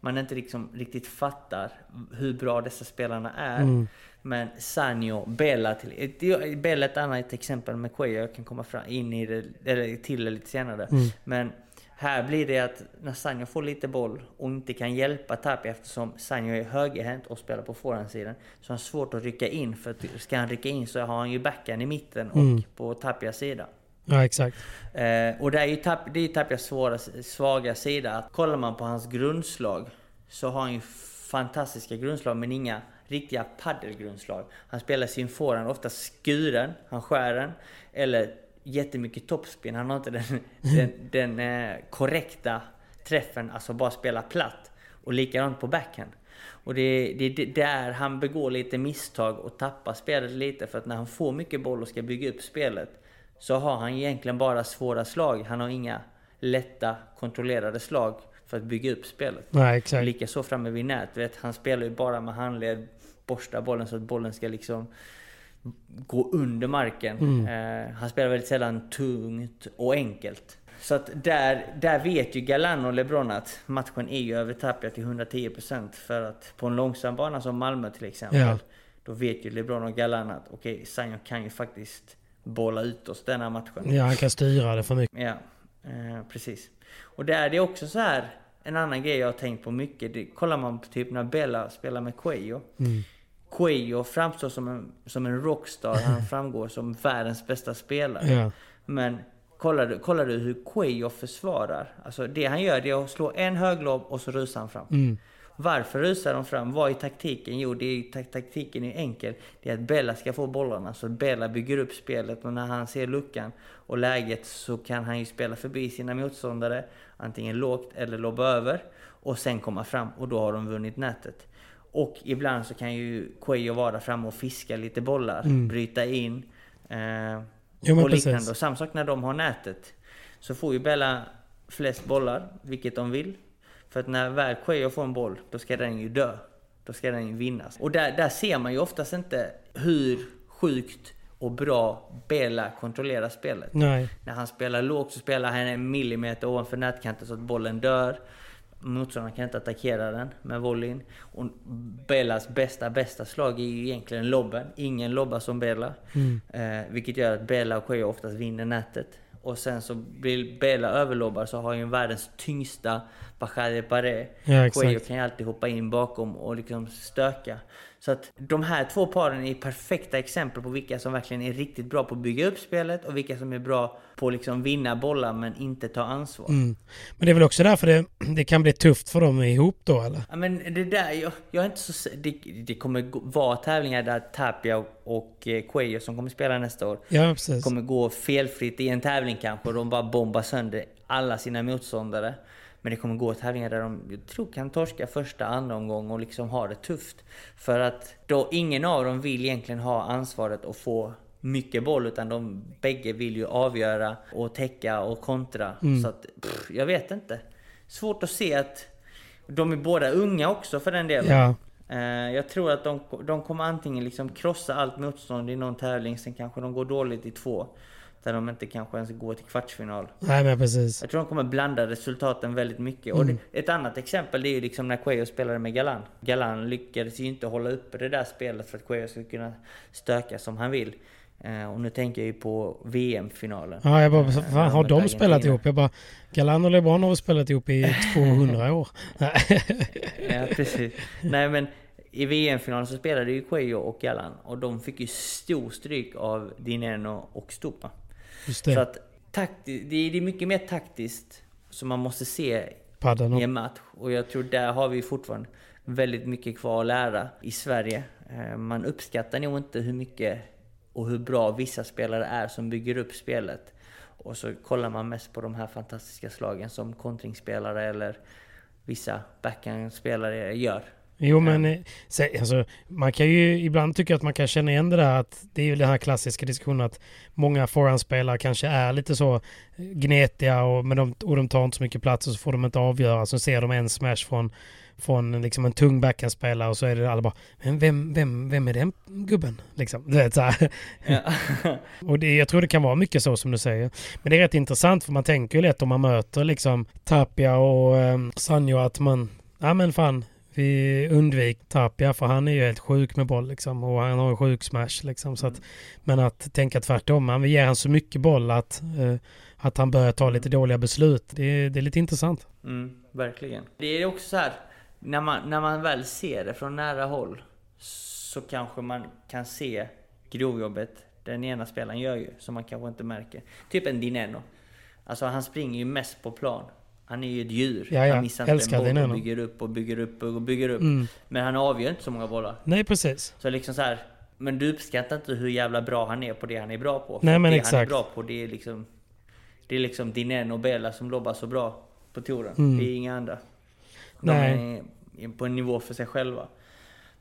man inte liksom riktigt fattar hur bra dessa spelarna är. Mm. Men Sanjo, Bella till... Bella är ett annat exempel med Cuello. Jag kan komma fram in i det, eller till det lite senare. Mm. Men här blir det att när Sanjo får lite boll och inte kan hjälpa Tapia eftersom Sanjo är högerhänt och spelar på forehandsidan. Så har han svårt att rycka in. För att ska han rycka in så har han ju backhand i mitten och Mm. på Tapias sida. Ja, exakt. Eh, och det är ju det är Tapias svåra, svaga sida. Att kollar man på hans grundslag så har han ju fantastiska grundslag men inga riktiga paddelgrundslag. Han spelar sin forehand ofta skuren, han skär den. Eller jättemycket topspin. Han har inte den, den, den eh, korrekta träffen, alltså bara spela platt. Och likadant på backhand. Och det är det, det, där han begår lite misstag och tappar spelet lite för att när han får mycket boll och ska bygga upp spelet så har han egentligen bara svåra slag. Han har inga lätta kontrollerade slag för att bygga upp spelet. Nej, exakt. Likaså framme vid nät. Vet, han spelar ju bara med handled, borstar bollen så att bollen ska liksom gå under marken. Eh, han spelar väldigt sällan tungt och enkelt. Så att där, där vet ju Galan och LeBron att matchen är ju över Tapia till 110% för att på en långsam bana som Malmö till exempel Ja. då vet ju LeBron och Galan att okej, okay, Sanjo kan ju faktiskt bolla ut oss denna matchen. Ja, han kan styra det för mycket. Ja, eh, precis. Och där är det också så här en annan grej jag har tänkt på mycket. Det, kollar man på typ när Bella spelar med Cuello. Mm. Cuello framstår som en, som en rockstar. Han framgår som världens bästa spelare. Ja. Men kollar du, kollar du hur Cuello försvarar? Alltså det han gör det är att slå en höglobb och så rusar han fram. Mm. Varför rusar de fram? Vad är taktiken? Jo, det är, tak- taktiken är enkel. Det är att Bella ska få bollarna. Så Bella bygger upp spelet och när han ser luckan och läget så kan han ju spela förbi sina motståndare. Antingen lågt eller lobba över. Och sen komma fram och då har de vunnit nätet. Och ibland så kan ju Cuello vara framme och fiska lite bollar. Bryta in. Eh, Jo, och liknande. Och samma sak när de har nätet. Så får ju Bella flest bollar, vilket de vill. För att när väl Cuello får en boll, då ska den ju dö. Då ska den ju vinnas. Och där, där ser man ju oftast inte hur sjukt och bra Bela kontrollerar spelet. Nej. När han spelar lågt så spelar han en millimeter ovanför nätkanten så att bollen dör. Motståndaren kan inte attackera den med volleyn. Och Bellas bästa, bästa slag är ju egentligen lobben. Ingen lobbar som Bella. Eh, vilket gör att Bella och Cuello oftast vinner nätet. Och sen så blir Bella överlobbad så har ju världens tyngsta Bajade Paré. Ja. Cuello kan ju alltid hoppa in bakom och liksom stöka. Så att de här två paren är perfekta exempel på vilka som verkligen är riktigt bra på att bygga upp spelet och vilka som är bra på att liksom vinna bollar men inte ta ansvar. Mm. Men det är väl också därför det, det kan bli tufft för dem ihop då eller? Ja, men det där, jag, jag är inte så det, det kommer vara tävlingar där Tapia och, och eh, Cuello som kommer spela nästa år Ja, precis. kommer gå felfritt i en tävling kanske och de bara bombar sönder alla sina motståndare. Men det kommer gå tävlingar där de, jag tror, kan torska första, andra omgång och liksom ha det tufft. För att då ingen av dem vill egentligen ha ansvaret att få mycket boll utan de bägge vill ju avgöra och täcka och kontra. Så att, pff, jag vet inte. Svårt att se att de är båda unga också för den delen. Ja. Eh, Jag tror att de, de kommer antingen liksom krossa allt motstånd i någon tävling, sen kanske de går dåligt i två. Där de inte kanske ens går till kvartsfinal. Nej men precis. Jag tror de kommer blanda resultaten väldigt mycket. Och det, ett annat exempel är ju liksom när Cuello spelade med Galan. Galan lyckades ju inte hålla uppe det där spelet för att Cuello skulle kunna stöka som han vill. Eh, Och nu tänker jag ju på VM-finalen. Ja, jag bara, Eh, fan, har de Argentina. spelat ihop? Jag bara, Galan och LeBron har spelat ihop i 200 år? Ja, precis. Nej men i VM-finalen så spelade ju Cuello och Galan och de fick ju stor stryk av Dineno och Stupa. Så att takti- det är mycket mer taktiskt som man måste se Padden i en match. Och jag tror där har vi fortfarande väldigt mycket kvar att lära i Sverige. Eh, Man uppskattar nog inte hur mycket och hur bra vissa spelare är som bygger upp spelet. Och så kollar man mest på de här fantastiska slagen som kontringsspelare eller vissa backhandspelare gör. Jo men eh, alltså, man kan ju ibland tycka att man kan känna igen det där att det är ju den här klassiska diskussionen att många forehandspelare kanske är lite så gnetiga och, men de, och de tar inte så mycket plats och så får de inte avgöra. Så ser de en smash från, från liksom en tung backhandspelare och så är det alla bara Men vem, vem, vem är den gubben? Liksom, du vet så här. Ja. Och det, jag tror det kan vara mycket så som du säger. Men det är rätt intressant för man tänker ju lätt om man möter liksom Tapia och eh, Sanjo att man, ja men fan, vi undvik Tapia för han är ju helt sjuk med boll liksom och han har en sjuk smash liksom. Så att, men att tänka tvärtom, man ger han så mycket boll att, eh, att han börjar ta lite dåliga beslut. Det, det är lite intressant. Mm, verkligen. Det är också så här, när man, när man väl ser det från nära håll så kanske man kan se grovjobbet den ena spelaren gör ju, som man kanske inte märker. Typ en Dineno. Alltså han springer ju mest på plan. Han är ju ett djur. Ja, ja. Han missar inte Älskar en boll och bygger upp och bygger upp och bygger upp. Mm. Men han avgör inte så många bollar. Nej precis. Så liksom så här, men du uppskattar inte hur jävla bra han är på det han är bra på. För Nej, men det han är exakt. bra på det är liksom Det är liksom Dineno och Bella som lobbar så bra på touren. Mm. Det är inga andra. De Nej. är på en nivå för sig själva.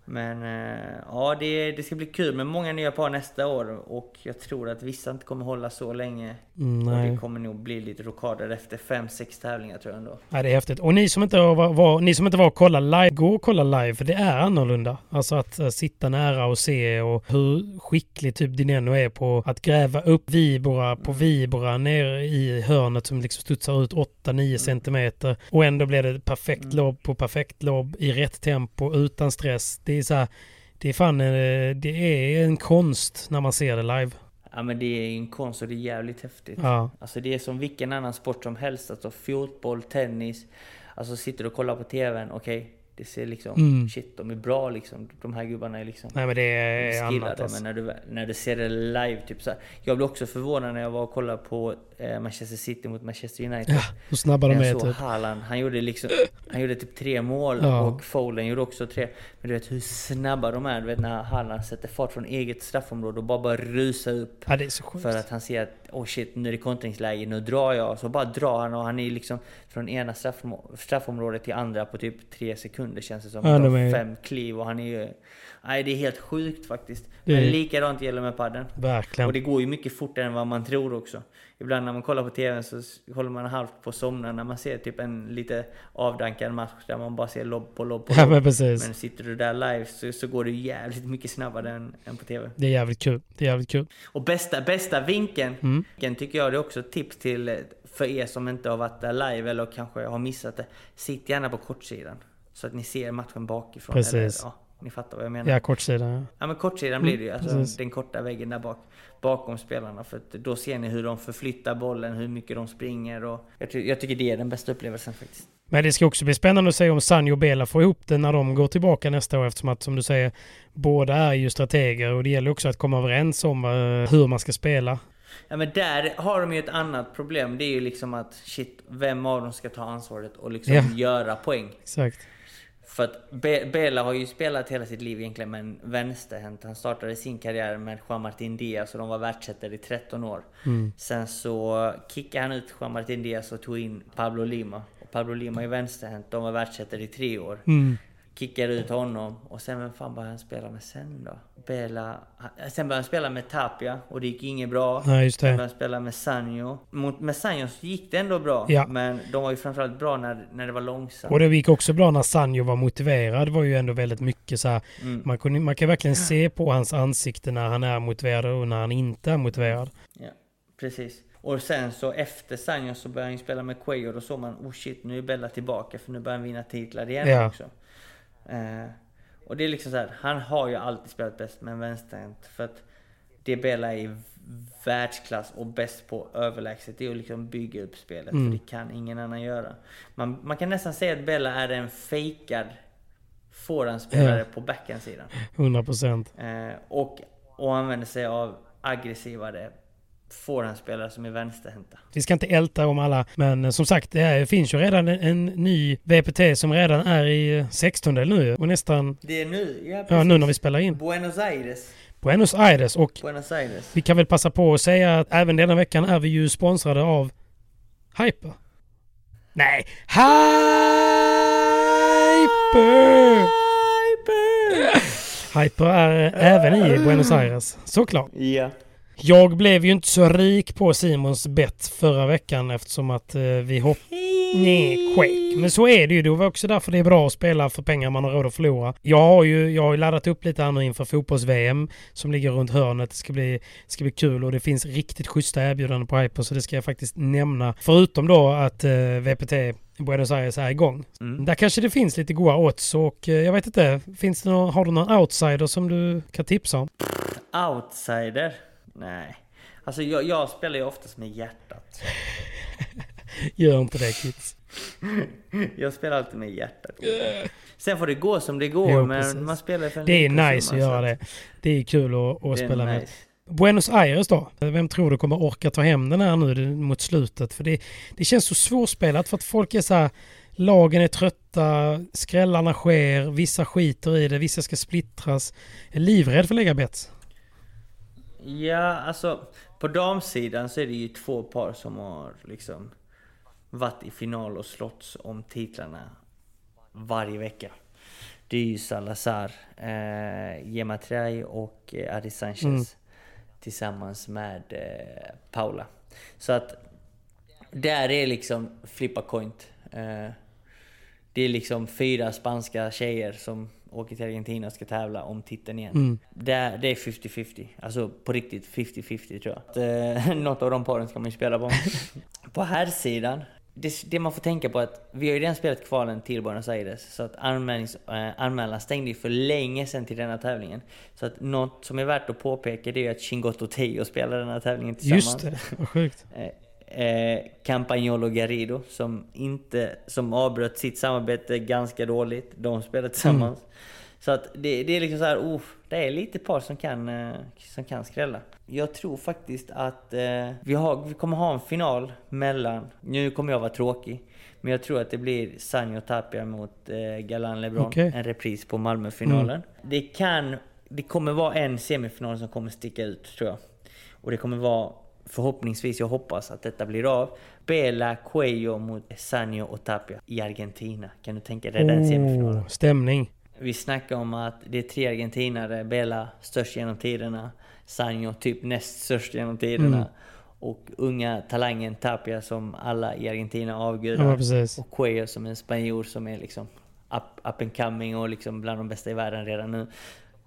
Men eh, ja, det, det ska bli kul med många nya par nästa år och jag tror att vissa inte kommer hålla så länge. Mm, Och nej. det kommer nog bli lite rockader efter 5-6 tävlingar tror jag ändå. Ja, det är häftigt. Och ni som inte var, var, ni som inte var och kolla live, gå och kolla live för det är annorlunda. Alltså att eh, sitta nära och se och hur skicklig typ Dineno är på att gräva upp vibora på vibora ner i hörnet som liksom studsar ut 8-9 centimeter. Och ändå blir det perfekt lobb på perfekt lobb i rätt tempo utan stress. Det är så här, det är fan eh, det är en konst när man ser det live. Ja men det är ju en konst och det är jävligt häftigt. Ja. Alltså det är som vilken annan sport som helst. Alltså fotboll, tennis. Alltså sitter du och kollar på TVn, okej. Det ser liksom, Mm. shit de är bra liksom. De här gubbarna är liksom Nej men det är annat skillade. alltså. Men när du, när du ser det live, typ så här. Jag blev också förvånad när jag var och kollade på eh, Manchester City mot Manchester United. Ja, hur snabba de jag är såg typ. Haaland, han gjorde liksom Han gjorde typ tre mål Ja. och Foden gjorde också tre Men du vet hur snabba de är, du vet när Haaland sätter fart från eget straffområde och bara bara rusa upp Ja det är så sjukt. för att han ser att oh shit, nu är det kontringsläge, nu drar jag. Så bara drar han och han är liksom från ena straffom- straffområdet till andra på typ tre sekunder. känns det som. Ja, de är- fem kliv och han är ju... Nej, det är helt sjukt faktiskt. Det Men likadant gäller med padden. Verkligen. Och det går ju mycket fortare än vad man tror också. Ibland när man kollar på TVn så håller man halvt på att somna när man ser typ en lite avdankad match där man bara ser lobb på lobb på Ja lobb. men precis. Men sitter du där live så, så går det jävligt mycket snabbare än, än på TV. Det är jävligt kul. Det är jävligt kul. Och bästa, bästa vinkeln, Mm. vinkeln tycker jag det är också ett tips till för er som inte har varit där live eller kanske har missat det. Sitt gärna på kortsidan. Så att ni ser matchen bakifrån. Precis. Eller, ja, ni fattar vad jag menar. Ja, kortsidan. ja. Ja men kortsidan blir det ju, alltså precis. den korta väggen där bak. Bakom spelarna. För då ser ni hur de förflyttar bollen, hur mycket de springer och... Jag, ty- jag tycker det är den bästa upplevelsen faktiskt. Men det ska också bli spännande att se om Sanjo och Bela får ihop det när de går tillbaka nästa år eftersom att som du säger båda är ju strateger och det gäller också att komma överens om eh, hur man ska spela. Ja men där har de ju ett annat problem. Det är ju liksom att shit, vem av dem ska ta ansvaret och liksom Ja. göra poäng? Exakt. För att Be- Bela har ju spelat hela sitt liv egentligen med en vänsterhänt. Han startade sin karriär med Juan Martin Diaz och de var världsettor i 13 år. Sen så kickade han ut Juan Martin Diaz och tog in Pablo Lima. Och Pablo Lima är vänsterhänt, de var världsettor i tre år. Mm. Kickade ut honom och sen vem fan började han spela med sen då? Bela... Sen började han spela med Tapia och det gick inget bra. Nej, just det. Sen började han spela med Sanjo. Mot, med Sanjo gick det ändå bra. Ja. Men de var ju framförallt bra när, när det var långsamt. Och det gick också bra när Sanjo var motiverad. Det var ju ändå väldigt mycket så här. Mm. Man, kunde, man kan verkligen se på hans ansikte när han är motiverad och när han inte är motiverad. Ja, precis. Och sen så efter Sanjo så började han ju spela med Cuello och då såg man oh shit nu är Bella tillbaka för nu börjar han vinna titlar igen Ja. också. Eh, och det är liksom så här, han har ju alltid spelat bäst med en vänsterhänt för att det Bella är världsklass och bäst på överlägset det är att liksom bygga upp spelet Mm. för det kan ingen annan göra. Man, man kan nästan säga att Bella är en fejkad forehandspelare på backhandsidan. 100 procent. Eh, och, och använder sig av aggressivare forehandspelare som är vänsterhänta. Vi ska inte älta om alla, men eh, som sagt, det är, finns ju redan en, en ny VPT som redan är i eh, 16 nu och nästan, Det är nu, ja, ja precis. nu när vi spelar in. Buenos Aires. Buenos Aires och Buenos Aires. vi kan väl passa på att säga att även denna veckan är vi ju sponsrade av Hyper. Nej, Hyper! Hyper är eh, även i Buenos Aires, såklart. Ja. Jag blev ju inte så rik på Simons bett förra veckan eftersom att eh, vi hopp... Nej, skit. Men så är det ju. Det var också därför det är bra att spela för pengar man har råd att förlora. Jag har ju, jag har ju laddat upp lite här nu inför fotbolls-VM som ligger runt hörnet. Det ska bli, ska bli kul och det finns riktigt schyssta erbjudanden på Hyper så det ska jag faktiskt nämna. Förutom då att eh, VPT Buenos Aires är igång. Mm. Där kanske det finns lite goda odds och eh, jag vet inte, finns det någon, har du någon outsider som du kan tipsa om? Outsider? Nej. Alltså jag, jag spelar ju oftast med hjärtat. Gör inte det kids. Jag spelar alltid med hjärtat. Sen får det gå som det går, Jo, men precis. man spelar för en Det är nice summa, att göra det. Det är kul att, att är spela med. nice. Buenos Aires då? Vem tror du kommer orka ta hem den här nu mot slutet? För det, det känns så svårspelat för att folk är så här Lagen är trötta, skrällarna sker, vissa skiter i det, vissa ska splittras. Jag är livrädd för att lägga bets. Ja, alltså på damsidan så är det ju två par som har liksom varit i final och slått om titlarna varje vecka. Det är ju Salazar, eh, Gemma Trey och eh, Adi Sanchez Mm. tillsammans med eh, Paula. Så att där är liksom flippa coint. Eh, det är liksom fyra spanska tjejer som åker till Argentina och ska tävla om titeln igen. Mm. Det, är- det är 50-50. Alltså på riktigt 50-50 tror jag. Att, eh, något av de paren ska man ju spela på. på här sidan det, det man får tänka på är att vi har ju redan spelat kvalen till Buenos Aires. Så att anmälnings, eh, anmälan stängde ju för länge sedan till denna tävlingen. Så att något som är värt att påpeka det är ju att Chingotto Teo spelar den här tävlingen tillsammans. Just det, vad sjukt. Eh, Campagnolo Garrido som inte, som avbröt sitt samarbete ganska dåligt. De spelar tillsammans. Så att det, det är liksom så här, oh, det är lite par som kan, eh, som kan skrälla. Jag tror faktiskt att eh, vi, har, vi kommer ha en final mellan, nu kommer jag vara tråkig, men jag tror att det blir Sanjo Tapia mot eh, Galan LeBron. Okej. En repris på Malmöfinalen. Det kan, det kommer vara en semifinal som kommer sticka ut tror jag. Och det kommer vara förhoppningsvis, jag hoppas att detta blir av. Bela Cuello mot Sanio och Tapia i Argentina. Kan du tänka dig den semifinalen? Oh, stämning. Vi snackar om att det är tre argentinare, Bela störst genom tiderna, Sanjo typ näst störst genom tiderna. Mm. Och unga talangen Tapia som alla i Argentina avgudar. Ja, och Cuello som en spanjor som är liksom up, up and coming och liksom bland de bästa i världen redan nu.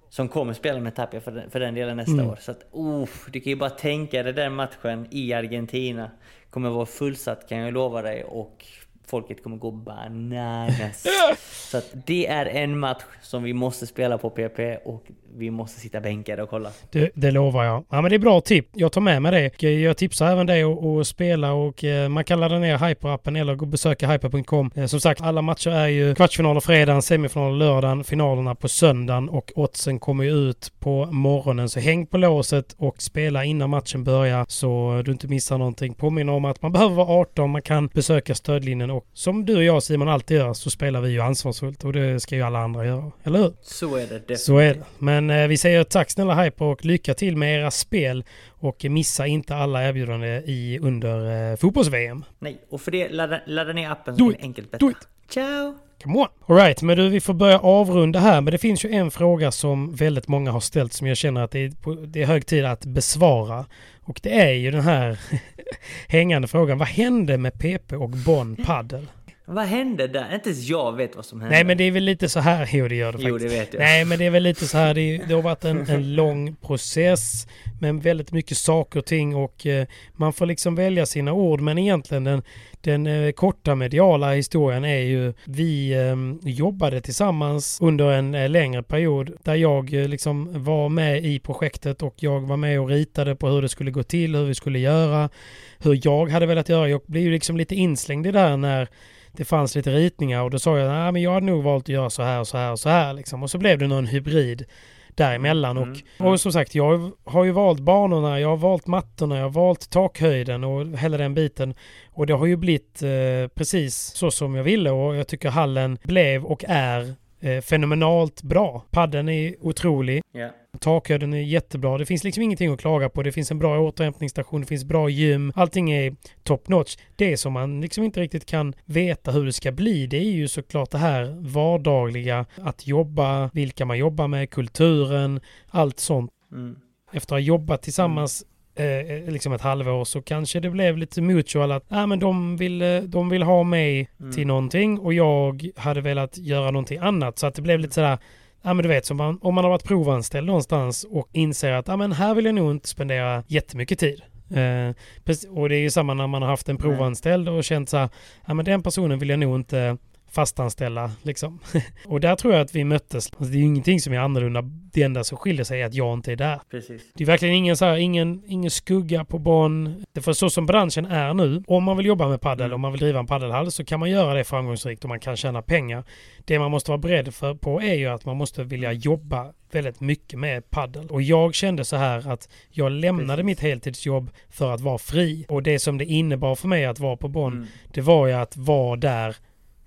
Som kommer spela med Tapia för den, för den delen nästa Mm. år. Så att, uh, du kan ju bara tänka dig den matchen i Argentina. Kommer vara fullsatt kan jag lova dig och folket kommer gå bananas. Så att det är en match som vi måste spela på PP och vi måste sitta bänkade och kolla. Det, det lovar jag. Ja, men det är bra tips. Jag tar med mig det. Jag tipsar även dig att att spela och eh, man kan ladda ner Hyper-appen eller gå och besöka hyper.com. Eh, Som sagt, alla matcher är ju kvartsfinaler fredagen, semifinaler lördagen, finalerna på söndagen och oddsen kommer ju ut på morgonen. Så häng på låset och spela innan matchen börjar så du inte missar någonting. Påminner om att man behöver vara 18, man kan besöka stödlinjen och som du och jag Simon alltid gör så spelar vi ju ansvarsfullt och det ska ju alla andra göra. Eller hur? Så är det definitivt. Så är det. Men eh, vi säger tack snälla Hyper och lycka till med era spel. Och missa inte alla erbjudanden i under eh, fotbolls-VM. Nej, och för det ladda, ladda ner appen så it. ni enkelt it. Ciao! Come on! Alright, men du vi får börja avrunda här. Men det finns ju en fråga som väldigt många har ställt som jag känner att det är, det är hög tid att besvara. Och det är ju den här hängande frågan. Vad hände med PP och Bonn Paddle? Vad hände där? Inte ens jag vet vad som hände. Nej men det är väl lite så här, jo det gör det Jo, faktiskt. det vet jag. Nej men det är väl lite så här, det, det har varit en, en lång process med väldigt mycket saker och ting och eh, man får liksom välja sina ord men egentligen den, den eh, korta mediala historien är ju vi eh, jobbade tillsammans under en eh, längre period där jag eh, liksom var med i projektet och jag var med och ritade på hur det skulle gå till, hur vi skulle göra, hur jag hade velat göra. Jag blev ju liksom lite inslängd i det där när det fanns lite ritningar och då sa jag att jag hade nog valt att göra så här och så här och så här liksom. Och så blev det någon hybrid däremellan. Mm, Och, och som sagt, jag har ju valt banorna, jag har valt mattorna, jag har valt takhöjden och hela den biten. Och det har ju blivit eh, precis så som jag ville och jag tycker hallen blev och är eh, fenomenalt bra. Padden är otrolig. Takhöjden är jättebra. Det finns liksom ingenting att klaga på. Det finns en bra återhämtningsstation, det finns bra gym. Allting är top notch. Det som man liksom inte riktigt kan veta hur det ska bli, det är ju såklart det här vardagliga. Att jobba, vilka man jobbar med, kulturen, allt sånt. Mm. Efter att ha jobbat tillsammans eh, liksom ett halvår så kanske det blev lite mutual att ah, men de, vill, eh, de vill ha mig Mm. till någonting och jag hade velat göra någonting annat. Så att det blev lite sådär Ja men du vet, som man, om man har varit provanställd någonstans och inser att ja, men här vill jag nog inte spendera jättemycket tid. Eh, och det är ju samma när man har haft en provanställd och känt så här, ja men den personen vill jag nog inte fastanställa liksom. och där tror jag att vi möttes. Alltså, det är ju ingenting som är annorlunda. Det enda som skiljer sig är att jag inte är där. Precis. Det är verkligen ingen, så här, ingen, ingen skugga på. Det för så som branschen är nu, om man vill jobba med paddel, om man vill driva en paddelhall så kan man göra det framgångsrikt och man kan tjäna pengar. Det man måste vara beredd för, på är ju att man måste vilja jobba väldigt mycket med paddel. Och jag kände så här att jag lämnade mitt heltidsjobb för att vara fri. Och det som det innebar för mig att vara på Bonn, Mm. det var ju att vara där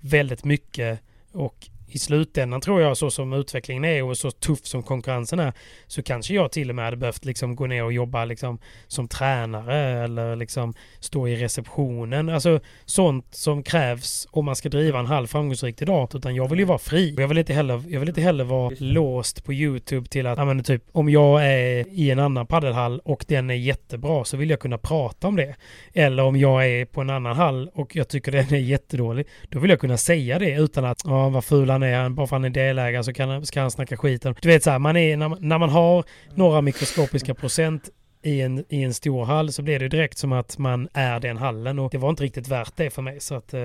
väldigt mycket och i slutändan tror jag så som utvecklingen är och så tuff som konkurrensen är så kanske jag till och med hade behövt liksom gå ner och jobba liksom som tränare eller liksom stå i receptionen. Alltså sånt som krävs om man ska driva en halv framgångsrikt idag. Utan jag vill ju vara fri. Jag vill inte heller, jag vill inte heller vara låst på YouTube till att, ja men typ om jag är i en annan paddelhall och den är jättebra så vill jag kunna prata om det. Eller om jag är på en annan hall och jag tycker den är jättedålig. Då vill jag kunna säga det utan att, ja vad ful han är, bara för han är delägare så kan, han- ska han snacka skiten. Du vet så här, man är, när, när man har några mikroskopiska procent i en, i en stor hall så blir det direkt som att man är den hallen och det var inte riktigt värt det för mig. Så att eh,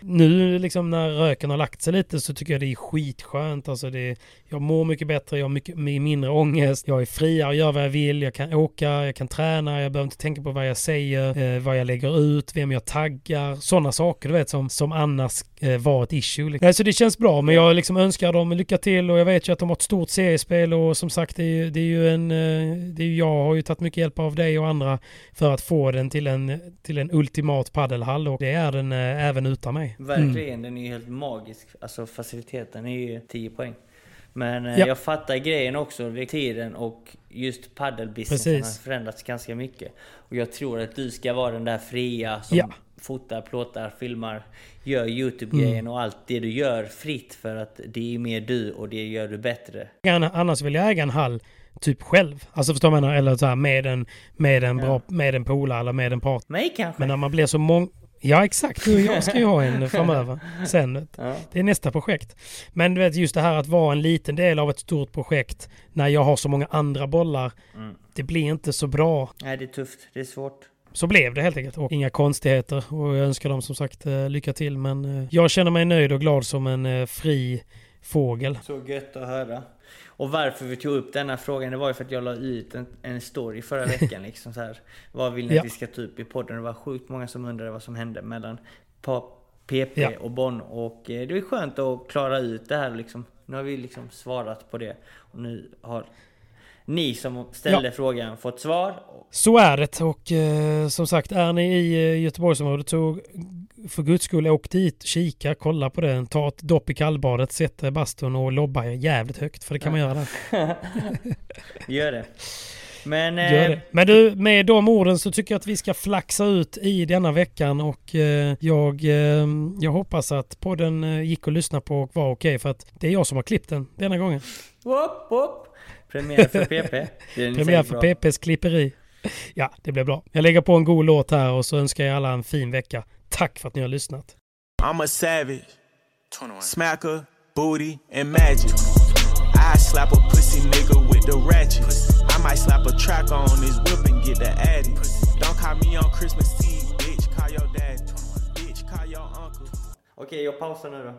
nu liksom när röken har lagt sig lite så tycker jag det är skitskönt. Alltså det, jag mår mycket bättre, jag har mycket mindre ångest, jag är friare, gör vad jag vill, jag kan åka, jag kan träna, jag behöver inte tänka på vad jag säger, eh, vad jag lägger ut, vem jag taggar, sådana saker du vet som, som annars eh, var ett issue. Liksom. Så det känns bra, men jag liksom önskar dem lycka till och jag vet ju att de har ett stort seriespel och som sagt det är, det är ju en, eh, det är jag har ju tagit mycket hjälp av dig och andra för att få den till en, till en ultimat paddelhall och det är den eh, även utan mig. Mm. Verkligen, den är ju helt magisk. Alltså faciliteten är ju 10 poäng. Men eh, Ja. jag fattar grejen också vid tiden och just paddelbusinessen har förändrats ganska mycket. Och jag tror att du ska vara den där fria som Ja. fotar, plåtar, filmar, gör YouTube-grejen Mm. och allt det du gör fritt för att det är mer du och det gör du bättre. Annars vill jag äga en hall typ själv. Alltså förstår man? Eller så här med en, med en bra, med en polare eller med en partner. Mig kanske? Men när man blir så många... Ja exakt, du och jag ska ju ha en framöver. Sen. du. Ja. Det är nästa projekt. Men du vet just det här att vara en liten del av ett stort projekt när jag har så många andra bollar. Mm. Det blir inte så bra. Nej, det är tufft. Det är svårt. Så blev det helt enkelt. Och inga konstigheter. Och jag önskar dem som sagt eh, lycka till. Men eh, jag känner mig nöjd och glad som en eh, fri fågel. Så gött att höra. Och varför vi tog upp denna frågan, det var ju för att jag la ut en, en story förra veckan. liksom så här. Vad vill ni Ja. att vi ska ta upp i podden? Det var sjukt många som undrade vad som hände mellan PP Ja. och Bonn. Och eh, det är skönt att klara ut det här liksom. Nu har vi liksom svarat på det. Och nu har ni som ställde Ja. frågan fått svar. Så är det och eh, som sagt är ni i eh, Göteborgsområdet så för guds skull åk dit, kika, kolla på det, ta ett dopp i kallbadet, sätt er i bastun och lobba jävligt högt för det kan man göra. Gör det. Men... Gör eh, det. Men du, med de orden så tycker jag att vi ska flaxa ut i denna veckan och eh, jag, eh, jag hoppas att podden eh, gick att lyssna på och var okej för att det är jag som har klippt den denna gången. Whoop, whoop. Premiär för PP. Premiär för PPs klipperi. Ja, det blir bra. Jag lägger på en god låt här och så önskar jag alla en fin vecka. Tack för att ni har lyssnat. I'm a savage. Smacker, booty, and magic. I slap a pussy nigga with the ratchet. I might slap a track on his whip and get the addy. Don't call me on Christmas Eve, bitch. Call your dad. Bitch, call your uncle. Okej, jag pausar nu då.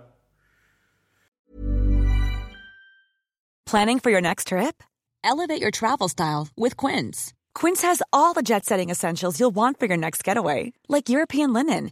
Planning for your next trip? Elevate your travel style with Quince. Quince has all the jet setting essentials you'll want for your next getaway, like European linen,